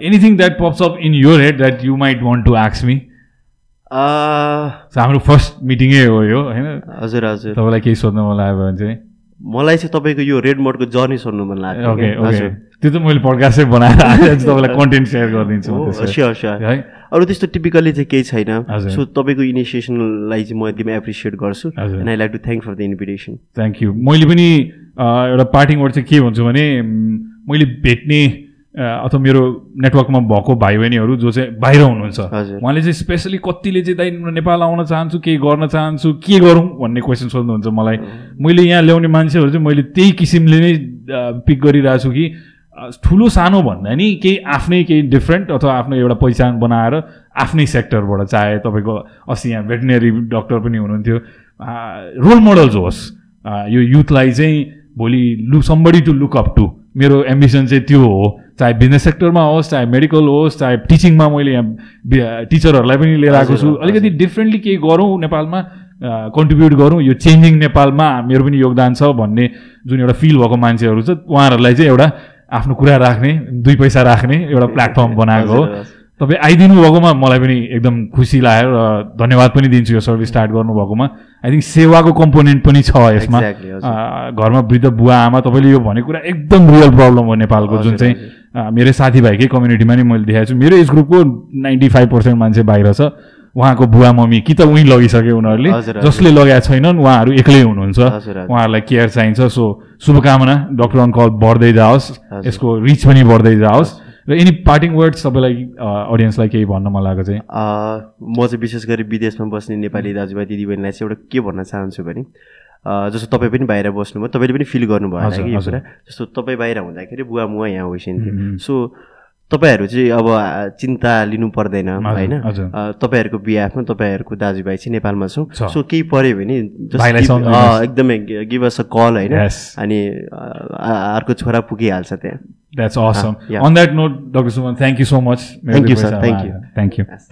Anything that pops up in your head that you might want to आक्स me हाम्रो फर्स्ट मिटिङै हो यो होइन? हजुर हजुर। तपाईँलाई केही सोध्नु मन लाग्यो भने चाहिँ? मलाई चाहिँ तपाईँको यो रेड मोडको जर्नी सुन्नु मन लाग्यो। त्यो त मैले पडकास्टै बनाएर *laughs* आज तपाईँलाई कन्टेन्ट सेयर गरिदिन्छु। स्योर स्योर है अरू त्यस्तो टिपिकल्ली चाहिँ केही छैन। सो तपाईँको इनिसिएसनलाई चाहिँ म एकदमै एप्रिसिएट गर्छु। And I like to thank for the invitation thank you मैले पनि एउटा पार्टिङ वर्ड चाहिँ के भन्छु भने मैले भेट्ने अथवा मेरो नेटवर्कमा भएको भाइ बहिनीहरू जो चाहिँ बाहिर हुनुहुन्छ। उहाँले चाहिँ स्पेसली कतिले चाहिँ दाइ नेपाल आउन चाहन्छु केही गर्न चाहन्छु के गरौँ भन्ने क्वेसन सोध्नुहुन्छ मलाई मैले यहाँ ल्याउने मान्छेहरू चाहिँ मैले त्यही किसिमले नै पिक गरिरहेको छु कि ठुलो सानो भन्दा नि केही आफ्नै केही डिफ्रेन्ट अथवा आफ्नो एउटा पहिचान बनाएर आफ्नै सेक्टरबाट चाहे तपाईँको अस्ति यहाँ भेटनेरी डक्टर पनि हुनुहुन्थ्यो। रोल मोडल्स होस्। यो युथलाई चाहिँ भोलि लु somebody to look up to मेरो एम्बिसन चाहिँ त्यो हो। चाहे बिजनेस सेक्टरमा होस् चाहे मेडिकल होस् चाहे टिचिङमा मैले यहाँ टिचरहरूलाई पनि लिएर आएको छु। अलिकति डिफ्रेन्टली केही गरौँ नेपालमा कन्ट्रिब्युट गरौँ। यो चेन्जिङ नेपालमा मेरो पनि योगदान छ भन्ने जुन एउटा फिल भएको मान्छेहरू छ उहाँहरूलाई चाहिँ एउटा आफ्नो कुरा राख्ने दुई पैसा राख्ने एउटा प्लेटफर्म *laughs* बनाएको हो। तपाईँ आइदिनु भएकोमा मलाई पनि एकदम खुसी लाग्यो र धन्यवाद पनि दिन्छु यो सर्भिस स्टार्ट गर्नुभएकोमा। आई थिङ्क सेवाको कम्पोनेन्ट पनि छ यसमा। घरमा वृद्ध बुवा आमा तपाईँले यो भनेको कुरा एकदम रियल प्रब्लम हो नेपालको जुन चाहिँ मेरो साथीभाइकै कम्युनिटीमा नि मैले देखाएको छु। मेरो एज ग्रुपको नाइन्टी फाइभ पर्सेन्ट मान्छे बाहिर छ। उहाँको बुवा मम्मी कि त उहीँ लगिसके उनीहरूले। जसले लगाएको छैनन् उहाँहरू एक्लै हुनुहुन्छ। उहाँहरूलाई केयर चाहिन्छ। सो शुभकामना डक्टर अङ्कल बढ्दै जाओस्। यसको रिच पनि बढ्दै जाओस् र एनी पार्टिङ वर्ड्स तपाईँलाई अडियन्सलाई केही भन्न मन लागेको चाहिँ म चाहिँ विशेष गरी विदेशमा बस्ने नेपाली दाजुभाइ दिदीबहिनीलाई चाहिँ एउटा के भन्न चाहन्छु भने जस्तो तपाईँ पनि बाहिर बस्नुभयो तपाईँले पनि फिल गर्नुभयो होला कि यो। कुरा जस्तो तपाईँ बाहिर हुँदाखेरि बुवा मुवा यहाँ होइसिन्थ्यो. सो तपाईँहरू चाहिँ अब चिन्ता लिनु पर्दैन होइन तपाईँहरूको बिहाफमा तपाईँहरूको दाजुभाइ चाहिँ नेपालमा छौँ। सो केही पऱ्यो भने एकदमै गिभ अस अ कल होइन. अनि अर्को छोरा पुगिहाल्छ त्यहाँ. On that note, Dr. Suman, thank you so much. Thank you, sir. Thank you. Thank you. Yes.